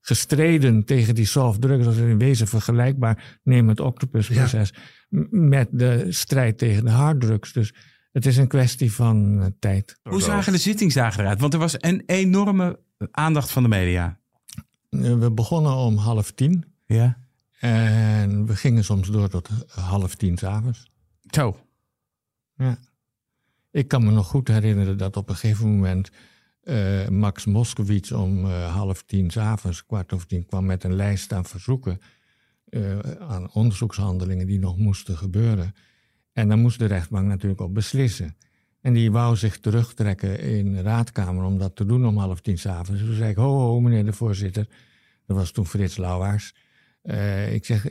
gestreden tegen die soft drugs. Dat is in wezen vergelijkbaar, neem het octopusproces, ja. met de strijd tegen de harddrugs. Dus het is een kwestie van uh, tijd. Hoe zagen de zittingsdagen eruit? Want er was een enorme aandacht van de media. Uh, we begonnen om half tien. Ja. En we gingen soms door tot half tien s'avonds. Zo. Ja. Ik kan me nog goed herinneren dat op een gegeven moment uh, Max Moskowitz om uh, half tien s'avonds, kwart over tien, kwam met een lijst aan verzoeken uh, aan onderzoekshandelingen die nog moesten gebeuren. En dan moest de rechtbank natuurlijk op beslissen. En die wou zich terugtrekken in de raadkamer om dat te doen om half tien s'avonds. Toen zei ik, ho, ho, meneer de voorzitter. Dat was toen Frits Lauwaars. ik zeg,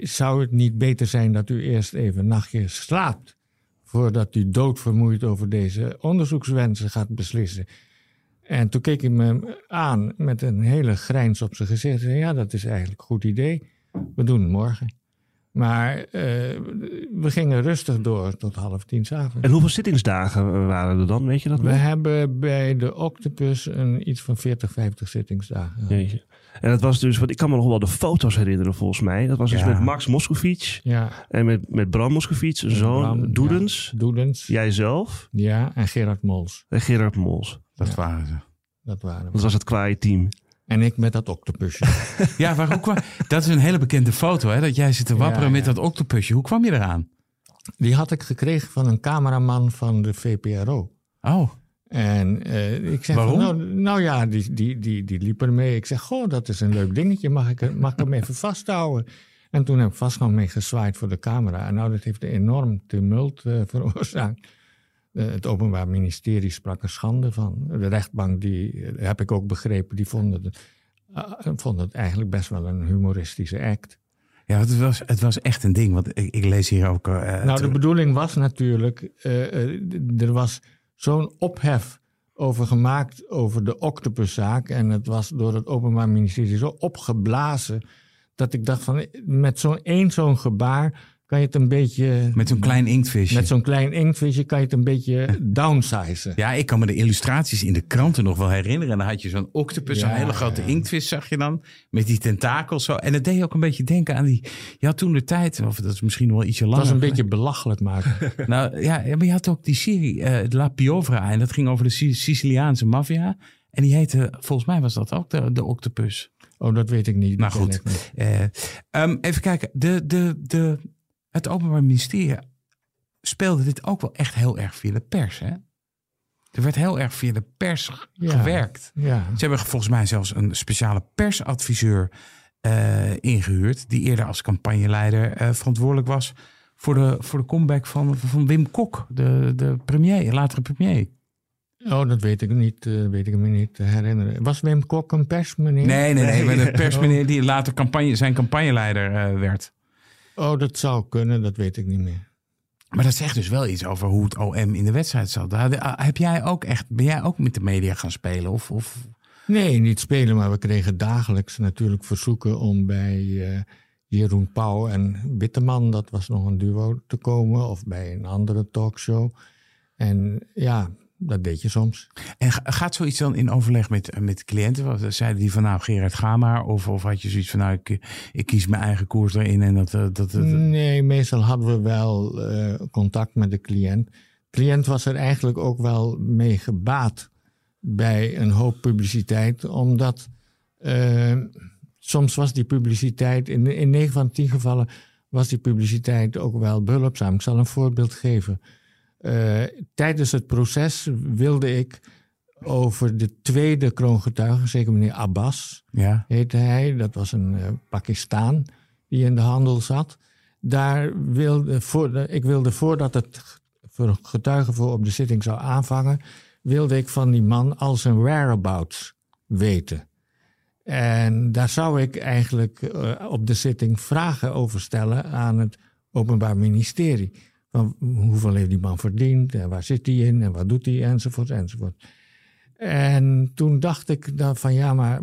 zou het niet beter zijn dat u eerst even nachtje slaapt... voordat u doodvermoeid over deze onderzoekswensen gaat beslissen... En toen keek hij me aan met een hele grijns op zijn gezicht. Zei, ja, dat is eigenlijk een goed idee. We doen het morgen. Maar uh, we gingen rustig door tot half tien s'avonds. En hoeveel zittingsdagen waren er dan? Weet je dat? We hebben bij de Octopus een, iets van 40, 50 zittingsdagen. Jeetje. En dat was dus, want ik kan me nog wel de foto's herinneren volgens mij. Dat was dus met Max Moscovic. Ja. En met, met Bram Moscovic, een zoon. Doedens. Ja. Doedens. Jijzelf. Ja, en Gerard Mols. En Gerard Mols. Dat ja. waren ze. Dat waren we. Dat was het kwaaie team. En ik met dat octopusje. ja, waar, hoe kwam, dat is een hele bekende foto, hè? Dat jij zit te wapperen ja, met dat octopusje. Hoe kwam je eraan? Die had ik gekregen van een cameraman van de VPRO. Oh. En uh, ik zeg, Waarom? Van, nou, nou, ja, die, die, die, die liep er mee. Ik zeg, goh, dat is een leuk dingetje. Mag ik, mag ik hem even vasthouden? En toen heb ik vast gewoon mee gezwaaid voor de camera. En nou, dat heeft een enorm tumult uh, veroorzaakt. Uh, het Openbaar Ministerie sprak er schande van. De rechtbank, die heb ik ook begrepen, die vonden het, uh, vond het eigenlijk best wel een humoristische act. Ja, het was, het was echt een ding. Want ik, ik lees hier ook. Uh, nou, de bedoeling was natuurlijk. er was zo'n ophef over gemaakt over de octopuszaak. En het was door het Openbaar Ministerie zo opgeblazen dat ik dacht van met zo'n één zo'n gebaar kan je het een beetje... Met zo'n klein inktvisje. Met zo'n klein inktvisje kan je het een beetje downsizen. Ja, ik kan me de illustraties in de kranten nog wel herinneren. En dan had je zo'n octopus, Ja, een hele grote ja. inktvis zag je dan. Met die tentakels zo. En het deed je ook een beetje denken aan die... Je had toen de tijd, of dat is misschien wel ietsje langer. was een beetje belachelijk maken. Nou ja, maar je had ook die serie eh, La Piovra. En dat ging over de Sic- Siciliaanse maffia. En die heette, volgens mij was dat ook de, de octopus. Oh, dat weet ik niet. Nou Dat ken goed. Eh, ehm, even kijken. De, de, de, het Openbaar Ministerie speelde dit ook wel echt heel erg via de pers. Hè? Er werd heel erg via de pers Ja. gewerkt. Ja. Ze hebben volgens mij zelfs een speciale persadviseur eh, ingehuurd. Die eerder als campagneleider eh, verantwoordelijk was voor de, voor de comeback van, van Wim Kok, de, de premier, latere premier. Oh, dat weet ik niet. eh, weet ik me niet te herinneren. Was Wim Kok een persmeneer? Nee, nee, nee. Maar de Oh. persmeneer die later campagne, zijn campagneleider werd. Oh, dat zou kunnen. Dat weet ik niet meer. Maar dat zegt dus wel iets over hoe het OM in de wedstrijd zat. Ah, Heb jij ook echt, ben jij ook met de media gaan spelen? Of, of... Nee, niet spelen, maar we kregen dagelijks natuurlijk verzoeken om bij eh, Jeroen Pauw en Witteman, dat was nog een duo, te komen. Of bij een andere talkshow. En ja, dat deed je soms. En ga- gaat zoiets dan in overleg met, met cliënten? Wat- Zeiden die van nou Gerard ga maar? Of, of had je zoiets van nou ik, ik kies mijn eigen koers erin en dat... eh, dat, Nee, meestal hadden we wel eh, contact met de cliënt. De cliënt was er eigenlijk ook wel mee gebaat bij een hoop publiciteit, omdat eh, soms was die publiciteit, in, in 9 van 10 gevallen was die publiciteit ook wel behulpzaam. Ik zal een voorbeeld geven. Eh, tijdens het proces wilde ik over de tweede kroongetuige, zeker meneer Abbas, ja. heette hij. Dat was een eh Pakistaan die in de handel zat. Daar wilde, voor, ik wilde voordat het voor getuigen voor op de zitting zou aanvangen, wilde ik van die man al zijn whereabouts weten. En daar zou ik eigenlijk eh, op de zitting vragen over stellen aan het Openbaar Ministerie. Hoeveel heeft die man verdiend en waar zit hij in en wat doet hij enzovoort enzovoort. En toen dacht ik dan van ja, maar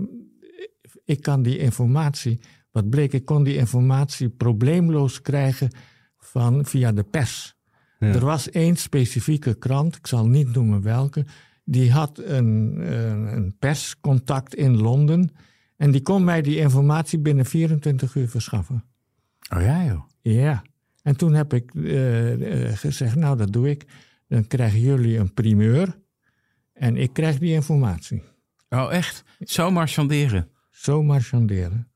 ik kan die informatie, wat bleek, ik kon die informatie probleemloos krijgen van, via de pers. Ja. Er was één specifieke krant, ik zal niet noemen welke, die had een, een, een perscontact in Londen en die kon mij die informatie binnen 24 uur verschaffen. Oh ja joh. Ja, en toen heb ik eh, eh, gezegd, nou dat doe ik. Dan krijgen jullie een primeur en ik krijg die informatie. Oh echt? Zo marchanderen. Zo marchanderen.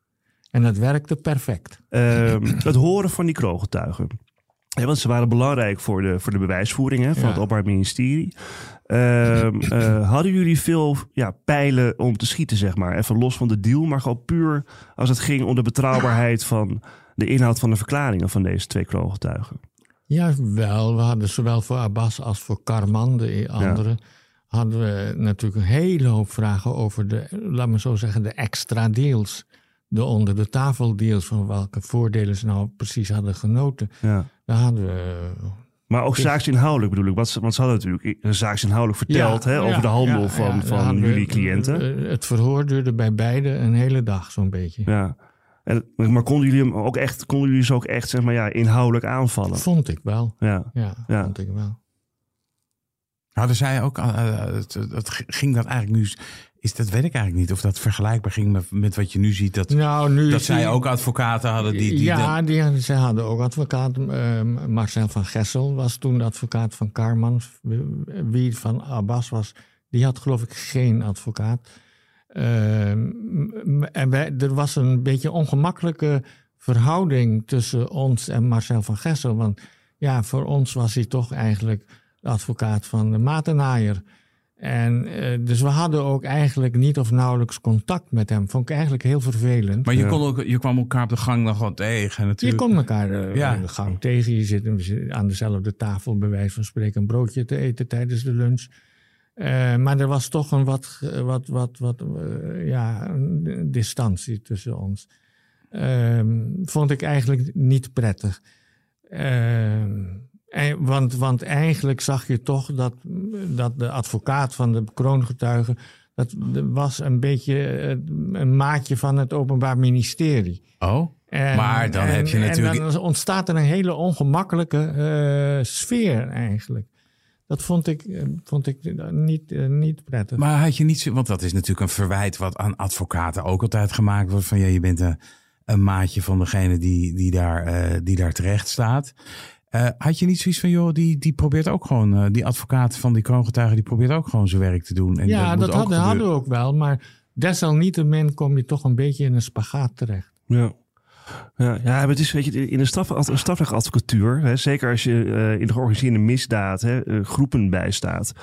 En dat werkte perfect. Ehm, het horen van die kroongetuigen. Ja, want ze waren belangrijk voor de, voor de bewijsvoering hè, van Ja. het Openbaar Ministerie. Ehm, eh, hadden jullie veel ja, pijlen om te schieten, zeg maar? Even los van de deal, maar gewoon puur als het ging om de betrouwbaarheid van de inhoud van de verklaringen van deze twee kroongetuigen. Ja, wel. We hadden zowel voor Abbas als voor Karman, de andere, hadden we natuurlijk een hele hoop vragen over de, laat me zo zeggen, de extra deals. De onder de tafel deals, van welke voordelen ze nou precies hadden genoten. Ja. Daar hadden we Maar ook zaaksinhoudelijk bedoel ik. Want ze, want ze hadden natuurlijk een zaaksinhoudelijk verteld hè, over ja, de handel ja, van, van jullie cliënten. eh, Het verhoor duurde bij beide een hele dag zo'n beetje. Ja. En, maar konden jullie hem ook echt, konden jullie ze ook echt zeg maar, ja, inhoudelijk aanvallen? Vond ik wel. Ja. Ja, Ja. vond ik wel. Hadden zij ook, eh, het, het ging dat eigenlijk nu, is dat weet ik eigenlijk niet. Of dat vergelijkbaar ging met, met wat je nu ziet. Dat, Nou, nu dat zij die- ook advocaten hadden die... die ja, die, ze hadden ook advocaat. eh, Marcel van Gessel was toen de advocaat van Karman. Wie van Abbas was, die had geloof ik geen advocaat. Ehm, en wij, er was een beetje een ongemakkelijke verhouding tussen ons en Marcel van Gessel. Want ja, voor ons was hij toch eigenlijk de advocaat van de Matenaaier. En eh, dus we hadden ook eigenlijk niet of nauwelijks contact met hem. Vond ik eigenlijk heel vervelend. maar je, kon ook, je kwam elkaar op de gang dan gewoon tegen Je natuurlijk. komt elkaar eh, Ja. in de gang tegen. Je zit we zitten aan dezelfde tafel, bij wijze van spreken, een broodje te eten tijdens de lunch. Eh, maar er was toch een wat, wat, wat, wat ja, een distantie tussen ons. Ehm, vond ik eigenlijk niet prettig. En, want, want eigenlijk zag je toch dat, dat de advocaat van de kroongetuige... dat was een beetje eh, een maatje van het Openbaar Ministerie. Oh, En- Maar dan en- heb je natuurlijk- En dan ontstaat er een hele ongemakkelijke eh, sfeer eigenlijk. Dat vond ik, eh, vond ik niet, niet prettig. maar had je niet zo... Want dat is natuurlijk een verwijt wat aan advocaten ook altijd gemaakt wordt. Van ja, je bent een, een maatje van degene die, die, daar, die daar terecht staat. Eh, had je niet zoiets van, joh, die, die probeert ook gewoon... eh, die advocaat van die kroongetuigen, die probeert ook gewoon zijn werk te doen. En ja, dat hadden, hadden we ook wel. Maar desalniettemin kom je toch een beetje in een spagaat terecht. Ja. Ja, ja, maar het is weet je, in een, straf, een strafrechtadvocatuur, hè, zeker als je eh, in de georganiseerde misdaad hè, eh, groepen bijstaat,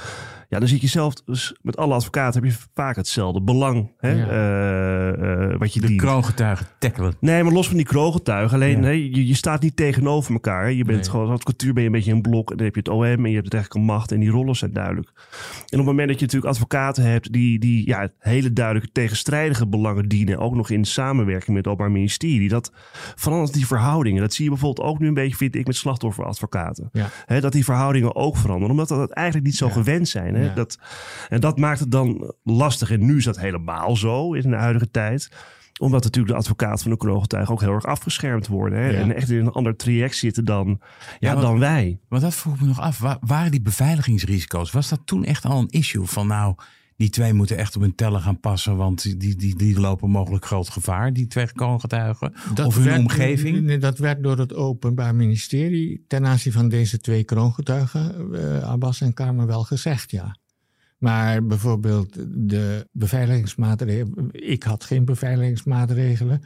ja, dan zit je zelf, dus met alle advocaten heb je vaak hetzelfde belang hè, Ja. eh, wat je De dient. kroongetuigen tackelen. Nee, maar los van die kroongetuigen. Alleen, Ja. hè, je, je staat niet tegenover elkaar. hè. Je bent Nee. gewoon als advocatuur ben je een beetje een blok. En dan heb je het OM en je hebt de rechterlijke macht. En die rollen zijn duidelijk. En op het moment dat je natuurlijk advocaten hebt die, die ja, hele duidelijke tegenstrijdige belangen dienen. Ook nog in samenwerking met het Openbaar Ministerie. Dat verandert die verhoudingen. Dat zie je bijvoorbeeld ook nu een beetje, vind ik, met slachtofferadvocaten. Ja. Dat die verhoudingen ook veranderen. Omdat dat eigenlijk niet zo Ja. gewend zijn. Ja. Dat, en dat maakt het dan lastig. En nu is dat helemaal zo in de huidige tijd omdat natuurlijk de advocaat van de kroongetuige ook heel erg afgeschermd worden. Hè? Ja. En echt in een ander traject zitten dan, ja, want- dan wij. Want dat vroeg me nog af. Wa- waren die beveiligingsrisico's, was dat toen echt al een issue? Van nou, die twee moeten echt op hun tellen gaan passen, want die, die, die lopen mogelijk groot gevaar, die twee kroongetuigen. of hun werd- omgeving. Dat werd door het Openbaar Ministerie ten aanzien van deze twee kroongetuigen, eh, Abbas en Kamer, wel gezegd, ja. Maar bijvoorbeeld de beveiligingsmaatregelen. Ik had geen beveiligingsmaatregelen.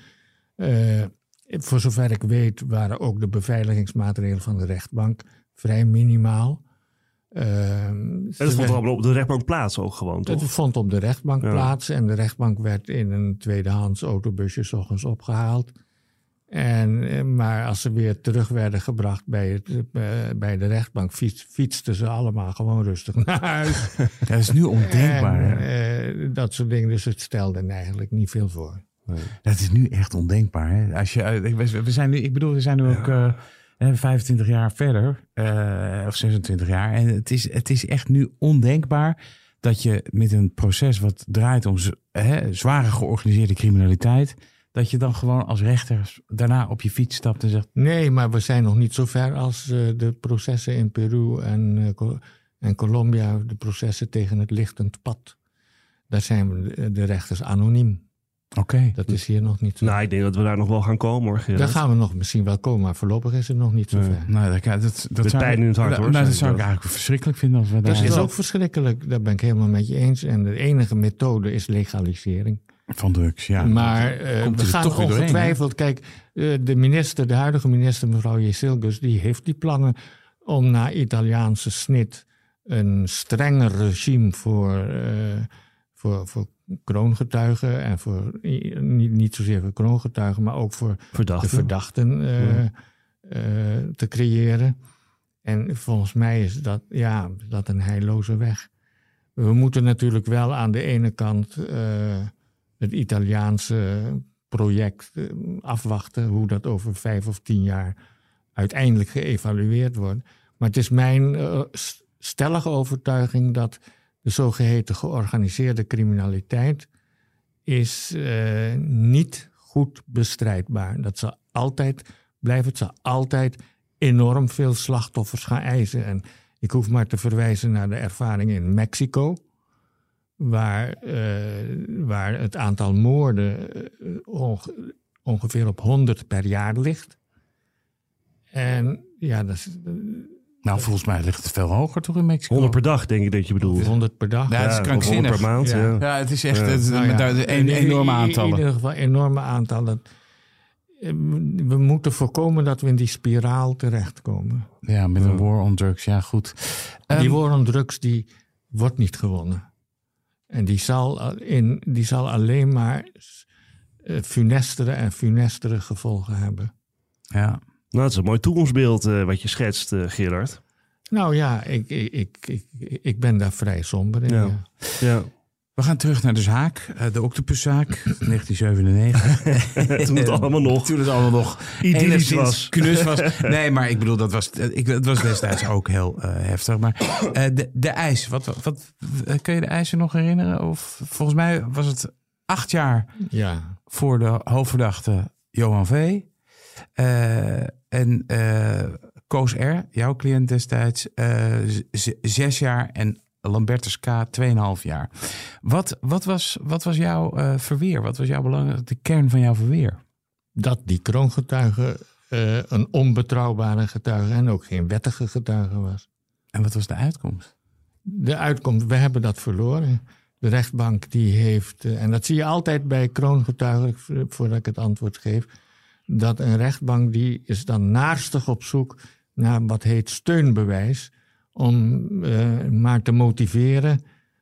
Eh, voor zover ik weet waren ook de beveiligingsmaatregelen van de rechtbank vrij minimaal. Eh, En dat vond allemaal op de rechtbank plaats ook gewoon, het toch? vond op de rechtbank Ja. plaats en de rechtbank werd in een tweedehands autobusje s ochtends opgehaald. En, eh, maar als ze weer terug werden gebracht bij, het, eh, bij de rechtbank, fiets, fietsten ze allemaal gewoon rustig naar huis. Dat is nu ondenkbaar. En, hè? eh, dat soort dingen. Dus het stelde eigenlijk niet veel voor. Dat is nu echt ondenkbaar. Hè? Als je, we zijn nu, ik bedoel, we zijn nu ook 25 jaar verder, eh, of 26 jaar. En het is, het is echt nu ondenkbaar dat je met een proces wat draait om hè, zware georganiseerde criminaliteit, dat je dan gewoon als rechter daarna op je fiets stapt en zegt: Nee, maar we zijn nog niet zo ver als eh, de processen in Peru en, eh, en Colombia. De processen tegen het lichtend pad. Daar zijn de rechters anoniem. Oké. Dat is hier nog niet zo. Nou, ik denk dat we daar nog wel gaan komen hoor, Gerard. Daar gaan we nog misschien wel komen, maar voorlopig is het nog niet zo ver. Nou, dat, dat, dat, zou, pijn in het hart, nou, hoor, Nou, dat zou ik eigenlijk verschrikkelijk vinden als we Dat daar is ook verschrikkelijk, daar ben ik helemaal met je eens. En de enige methode is legalisering. van drugs. Ja. maar eh, komt we er gaan toch doorheen, ongetwijfeld, kijk, eh, de minister, de huidige minister, mevrouw Jezilgus, die heeft die plannen om naar Italiaanse snit een strenger regime voor, eh, voor, voor kroongetuigen en voor, niet, niet zozeer voor kroongetuigen, maar ook voor Verdachte. de verdachten eh, eh, te creëren. En volgens mij is dat, ja, dat een heilloze weg. We moeten natuurlijk wel aan de ene kant eh, het Italiaanse project afwachten, hoe dat over vijf of tien jaar uiteindelijk geëvalueerd wordt. Maar het is mijn stellige overtuiging dat de zogeheten georganiseerde criminaliteit is eh, niet goed bestrijdbaar. Dat zal altijd blijven, het zal altijd enorm veel slachtoffers gaan eisen. En ik hoef maar te verwijzen naar de ervaring in Mexico, waar, eh, waar het aantal moorden eh, onge- ongeveer op 100 per jaar ligt. En ja, dat is Nou, volgens mij ligt het veel hoger toch in Mexico? 100 per dag, denk ik dat je bedoelt. 100 per dag. Ja, het is krankzinnig. 100 per maand. Ja. Ja. Ja, het is echt het, Nou ja, met een, enorme in- In aantallen. ieder geval enorme aantallen. Eh, We moeten voorkomen dat we in die spiraal terechtkomen. Ja, met een war on drugs. Ja, goed. die Ehm, war on drugs die wordt niet gewonnen. En die zal, al- in, die zal alleen maar eh, funestere en funestere gevolgen hebben. ja. Nou, het is een mooi toekomstbeeld eh, wat je schetst, eh, Gerard. Nou ja, ik, ik, ik, ik, ik ben daar vrij somber in. Ja. ja. Ja. We gaan terug naar de zaak, eh, de Octopuszaak, 1997. Toen het allemaal nog Toen het allemaal nog idyllisch was. knus was. Nee, maar ik bedoel, dat was, ik, het was destijds ook heel eh, heftig. Maar eh, de, de eis, wat, wat, kun je de eisen nog herinneren? Of volgens mij was het acht jaar Ja, voor de hoofdverdachte Johan V. Eh, en eh, Koos R., jouw cliënt destijds, eh, zes jaar en Lambertus K. 2,5 jaar. Wat, wat, was, wat was jouw verweer? Wat was jouw belang, de kern van jouw verweer? dat die kroongetuige een onbetrouwbare getuige en ook geen wettige getuige was. En wat was de uitkomst? De uitkomst, we hebben dat verloren. De rechtbank die heeft, en dat zie je altijd bij kroongetuigen, voordat ik het antwoord geef, dat een rechtbank die is dan naarstig op zoek naar wat heet steunbewijs, om eh, maar te motiveren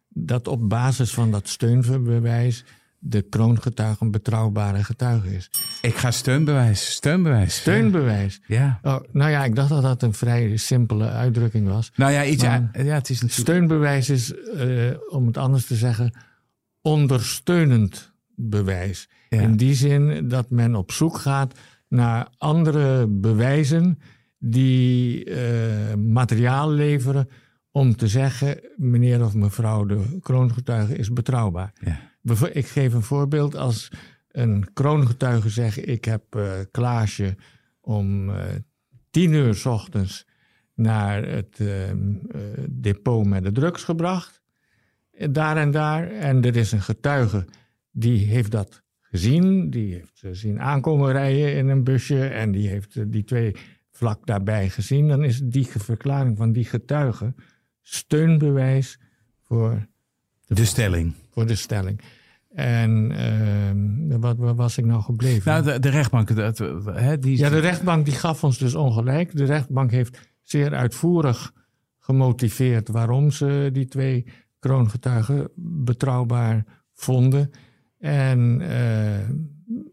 dat op basis van dat steunbewijs de kroongetuige een betrouwbare getuige is. Ik ga steunbewijs, steunbewijs. Steunbewijs. Ja. Oh, nou ja, ik dacht dat dat een vrij simpele uitdrukking was. Nou ja, iets, Maar- ja, het is natuurlijk... Steunbewijs is, eh, om het anders te zeggen, ondersteunend bewijs. Ja. In die zin dat men op zoek gaat naar andere bewijzen die eh, materiaal leveren om te zeggen, meneer of mevrouw de kroongetuige is betrouwbaar. Ja. Ik geef een voorbeeld. Als een kroongetuige zegt, ik heb eh Klaasje om eh, tien uur s ochtends naar het eh, eh, depot met de drugs gebracht. Daar en daar. En er is een getuige die heeft dat gezien. Die heeft ze zien aankomen rijden in een busje. En die heeft eh, die twee vlak daarbij gezien. Dan is die verklaring van die getuige steunbewijs voor De stelling. voor de stelling. En ehm, wat, waar was ik nou gebleven? Nou, de, de rechtbank, dat, hè, die... ja, de rechtbank die gaf ons dus ongelijk. De rechtbank heeft zeer uitvoerig gemotiveerd waarom ze die twee kroongetuigen betrouwbaar vonden. En, eh,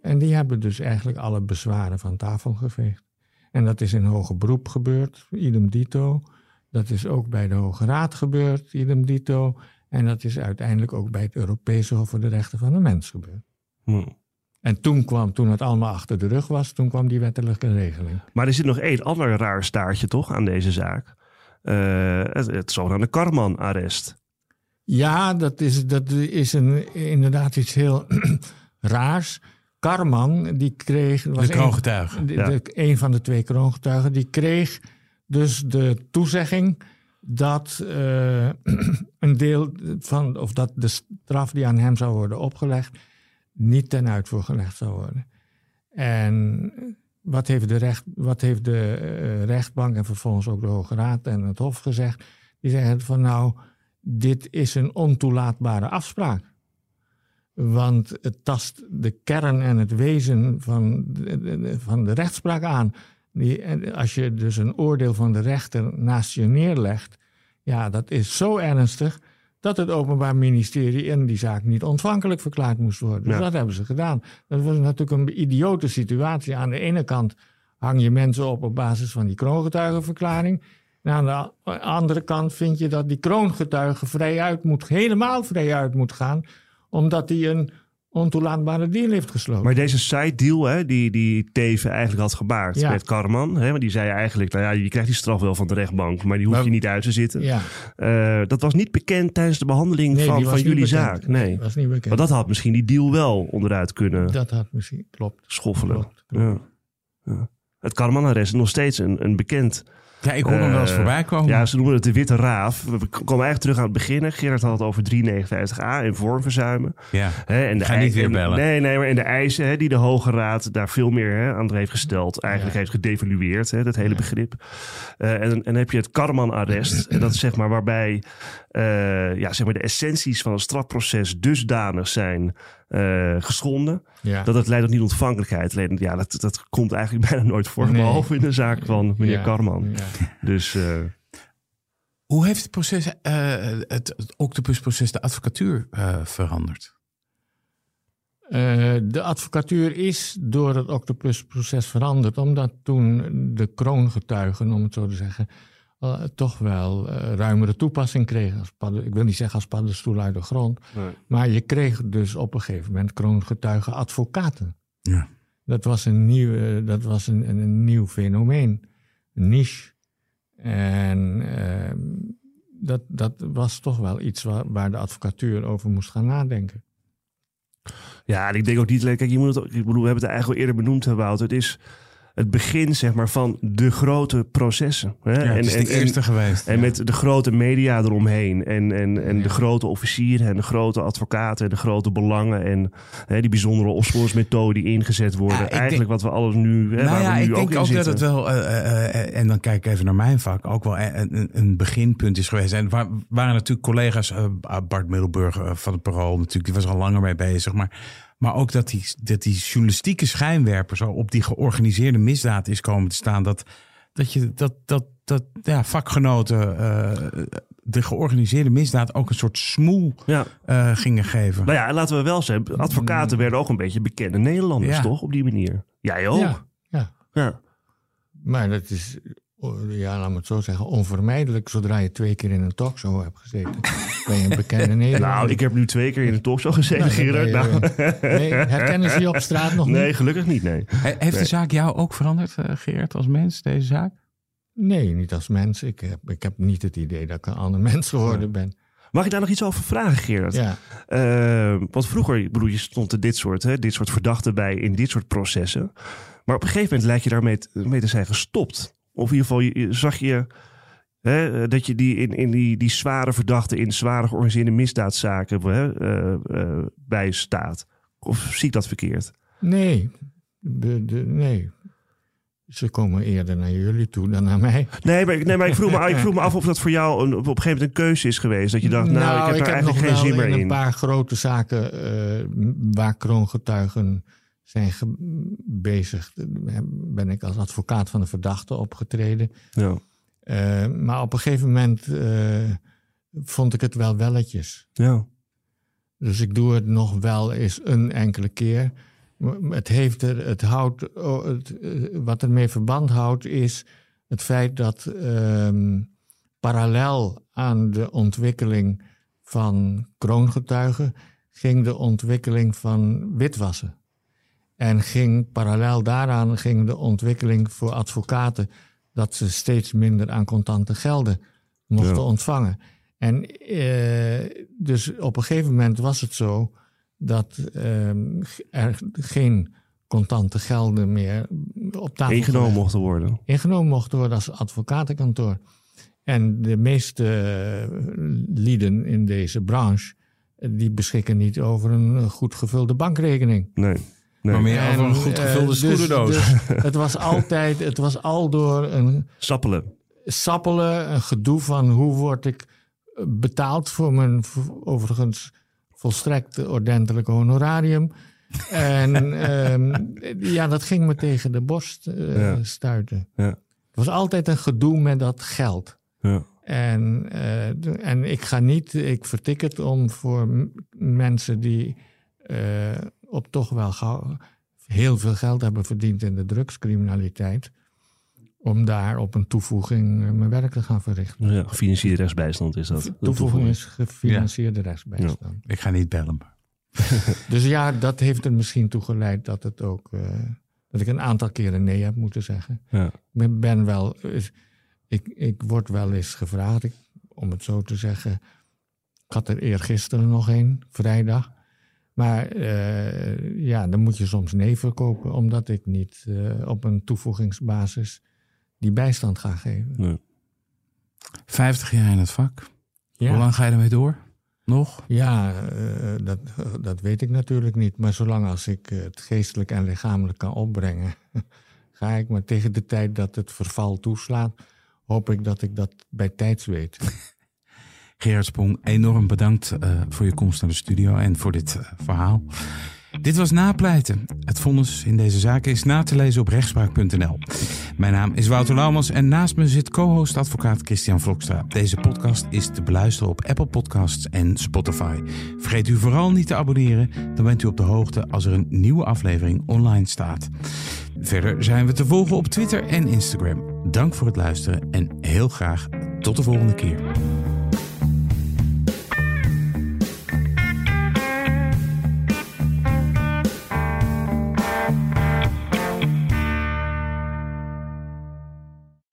en die hebben dus eigenlijk alle bezwaren van tafel geveegd. En dat is in hoger beroep gebeurd, idem dito. Dat is ook bij de Hoge Raad gebeurd, idem dito. En dat is uiteindelijk ook bij het Europese Hof voor de Rechten van de Mens gebeurd. Hm. En toen kwam, toen het allemaal achter de rug was, toen kwam die wettelijke regeling. Maar er zit nog één ander raar staartje toch aan deze zaak. Eh, het, het zogenaamde Karman-arrest. Ja, dat is, dat is een, inderdaad iets heel raars. Karman, die kreeg... Was de kroongetuige. Een, de- Ja. de- een van de twee kroongetuigen, die kreeg dus de toezegging dat eh, een deel van, of dat de straf die aan hem zou worden opgelegd, niet ten uitvoer gelegd zou worden. En wat heeft de, recht, wat heeft de eh, rechtbank en vervolgens ook de Hoge Raad en het Hof gezegd? Die zeggen van nou, dit is een ontoelaatbare afspraak. Want het tast de kern en het wezen van de, van de rechtspraak aan. Die, als je dus een oordeel van de rechter naast je neerlegt, ja, dat is zo ernstig dat het Openbaar Ministerie in die zaak niet ontvankelijk verklaard moest worden. Dus Ja. dat hebben ze gedaan. Dat was natuurlijk een idiote situatie. Aan de ene kant hang je mensen op op basis van die kroongetuigenverklaring. En aan de andere kant vind je dat die kroongetuige vrijuit moet, helemaal vrijuit moet gaan, omdat hij een ontoelaatbare deal heeft gesloten. Maar deze side deal hè, die, die Teven eigenlijk had gemaakt Ja. met Karman. Hè, want die zei eigenlijk, nou ja, je krijgt die straf wel van de rechtbank, maar die hoef je niet uit te zitten. ja, Eh, dat was niet bekend tijdens de behandeling nee, van, van jullie bekend. zaak. Nee. was niet bekend. Maar dat had misschien die deal wel onderuit kunnen Dat had misschien, klopt. schoffelen. klopt, klopt. Ja. Ja. Het Karman-arrest is nog steeds een, een bekend Ja, ik hoor hem wel eens Eh, voorbij komen. Ja, ze noemen het de witte raaf. We komen eigenlijk terug aan het begin. Gerard had het over 359a en vormverzuimen. Ja. Hè, en de Ga niet weer en- bellen. Nee, nee, maar en de eisen hè, die de Hoge Raad daar veel meer hè, aan heeft gesteld. Eigenlijk Ja. heeft gedevalueerd, hè, dat hele begrip. Eh, en, en dan heb je het Karman-arrest. en dat is zeg maar waarbij eh, ja, zeg maar de essenties van het strafproces dusdanig zijn eh, geschonden. Ja. Dat het leidt tot niet ontvankelijkheid. Alleen, ja, dat, dat komt eigenlijk bijna nooit voor. Nee. Behalve in de zaak van meneer Ja, Karman. ja. Dus... eh, Hoe heeft het proces, eh, het, het octopusproces, de advocatuur eh, veranderd? Eh, de advocatuur is door het octopusproces veranderd, omdat toen de kroongetuigen, om het zo te zeggen, eh, toch wel eh, ruimere toepassing kreeg. Als padden- ik wil niet zeggen als paddenstoel uit de grond. Nee. Maar je kreeg dus op een gegeven moment kroongetuigen advocaten. Ja. Dat was een nieuw, dat was een, een, een nieuw fenomeen, een niche. En ehm, dat, dat was toch wel iets waar, waar de advocatuur over moest gaan nadenken. Ja, en ik denk ook niet... Kijk, je moet het, ik bedoel, we hebben het eigenlijk al eerder benoemd, Wouter. Het is het begin, zeg maar, van de grote processen. Hè? Ja, het is de eerste geweest. En ja. met de grote media eromheen. En, en, en Ja. de grote officieren en de grote advocaten en de grote belangen. En hè, die bijzondere opsporingsmethoden die ingezet worden. Eigenlijk wat we alles nu, hè, nou waar we nu ik denk ook in ook dat zitten. het wel, eh, eh, eh, en dan kijk ik even naar mijn vak, ook wel een, beginpunt is geweest. En waar waren natuurlijk collega's, Bart Middelburg van het Parool natuurlijk, die was al langer mee bezig. Maar, maar ook dat die, dat die journalistieke schijnwerper zo op die georganiseerde misdaad is komen te staan. Dat, dat je dat, dat, dat ja, vakgenoten eh, de georganiseerde misdaad ook een soort smoel Ja. eh, gingen geven. Nou ja, en laten we wel zeggen, advocaten werden ook een beetje bekende Nederlanders, Ja. toch? Op die manier. Jij ook? Ja, ja. Ja. Maar dat is, ja, laat me het zo zeggen, onvermijdelijk. Zodra je twee keer in een talkshow hebt gezeten, ben je een bekende Nederlander. Nou, ik heb nu twee keer in een talkshow gezeten, Nou, Gerard. Nou, Nee, herkennen ze je op straat nog nee, niet? gelukkig niet, nee. He- Heeft de zaak jou ook veranderd, eh, Geert, als mens, deze zaak? Nee, niet als mens. Ik heb, ik heb niet het idee dat ik een ander mens geworden ben. Mag ik daar nog iets over vragen, Gerard? Ja, Eh, want vroeger, ik bedoel, je stond er dit soort, hè, dit soort verdachten bij in dit soort processen. Maar op een gegeven moment lijkt je daarmee te, mee te zijn gestopt. Of in ieder geval zag je hè, eh, dat je die in, in die, die zware verdachten in zware georganiseerde misdaadzaken hè, eh, bij staat. Of zie ik dat verkeerd? nee. De, de, nee. Ze komen eerder naar jullie toe dan naar mij. Nee, maar, ik- nee, maar ik, vroeg me, ik vroeg me af of dat voor jou een, op een gegeven moment een keuze is geweest. Dat je dacht, nou, ik heb daar eigenlijk geen zin meer in in. een paar grote zaken waar kroongetuigen zijn bezig. Ben ik als advocaat van de verdachte opgetreden. Ja, Eh, maar op een gegeven moment eh, vond ik het wel welletjes. ja, Dus ik doe het nog wel eens een enkele keer. Het heeft er, het houdt, oh, het, eh, wat ermee verband houdt, is het feit dat ehm, parallel aan de ontwikkeling van kroongetuigen ging de ontwikkeling van witwassen. En ging parallel daaraan ging de ontwikkeling voor advocaten dat ze steeds minder aan contante gelden mochten Ja. ontvangen. En eh, dus op een gegeven moment was het zo dat ehm, er geen contante gelden meer op tafel ingenomen mochten worden. ingenomen mochten worden als advocatenkantoor. En de meeste eh, lieden in deze branche, eh, die beschikken niet over een goed gevulde bankrekening. Nee. Nee. Maar meer En, over een goed eh, gevulde dus- schoenendoos. dus het was altijd, het was al door een Sappelen. sappelen, een gedoe van hoe word ik eh, betaald voor mijn overigens volstrekt ordentelijke honorarium. En ehm, ja, dat ging me tegen de borst eh, Ja. stuiten. Ja. Het was altijd een gedoe met dat geld. Ja. En, eh, en ik ga niet, ik vertik het om voor mensen die eh, op toch wel gauw heel veel geld hebben verdiend in de drugscriminaliteit, om daar op een toevoeging eh, mijn werk te gaan verrichten. Ja, gefinancierde rechtsbijstand is dat. Toevoeging is gefinancierde rechtsbijstand. Ik ga niet bellen. Dus ja, dat heeft er misschien toe geleid dat het ook eh, dat ik een aantal keren nee heb moeten zeggen. Ja. Ik ben, wel, ik, ik word wel eens gevraagd, ik, om het zo te zeggen. Ik had er eergisteren nog een, vrijdag. Maar eh, ja, dan moet je soms nee verkopen, omdat ik niet eh, op een toevoegingsbasis die bijstand ga geven. Ja. 50 jaar in het vak. Ja. Hoe lang ga je ermee door? Nog? Ja, eh, dat, dat weet ik natuurlijk niet. Maar zolang als ik het geestelijk en lichamelijk kan opbrengen, ga ik. Maar tegen de tijd dat het verval toeslaat, hoop ik dat ik dat bij tijds weet. Gerard Sprong, enorm bedankt eh, voor je komst naar de studio en voor dit eh, verhaal. Dit was Napleiten. Het vonnis in deze zaak is na te lezen op rechtspraak.nl. Mijn naam is Wouter Laumans en naast me zit co-host advocaat Christian Vlokstra. Deze podcast is te beluisteren op Apple Podcasts en Spotify. Vergeet u vooral niet te abonneren, dan bent u op de hoogte als er een nieuwe aflevering online staat. Verder zijn we te volgen op Twitter en Instagram. Dank voor het luisteren en heel graag tot de volgende keer.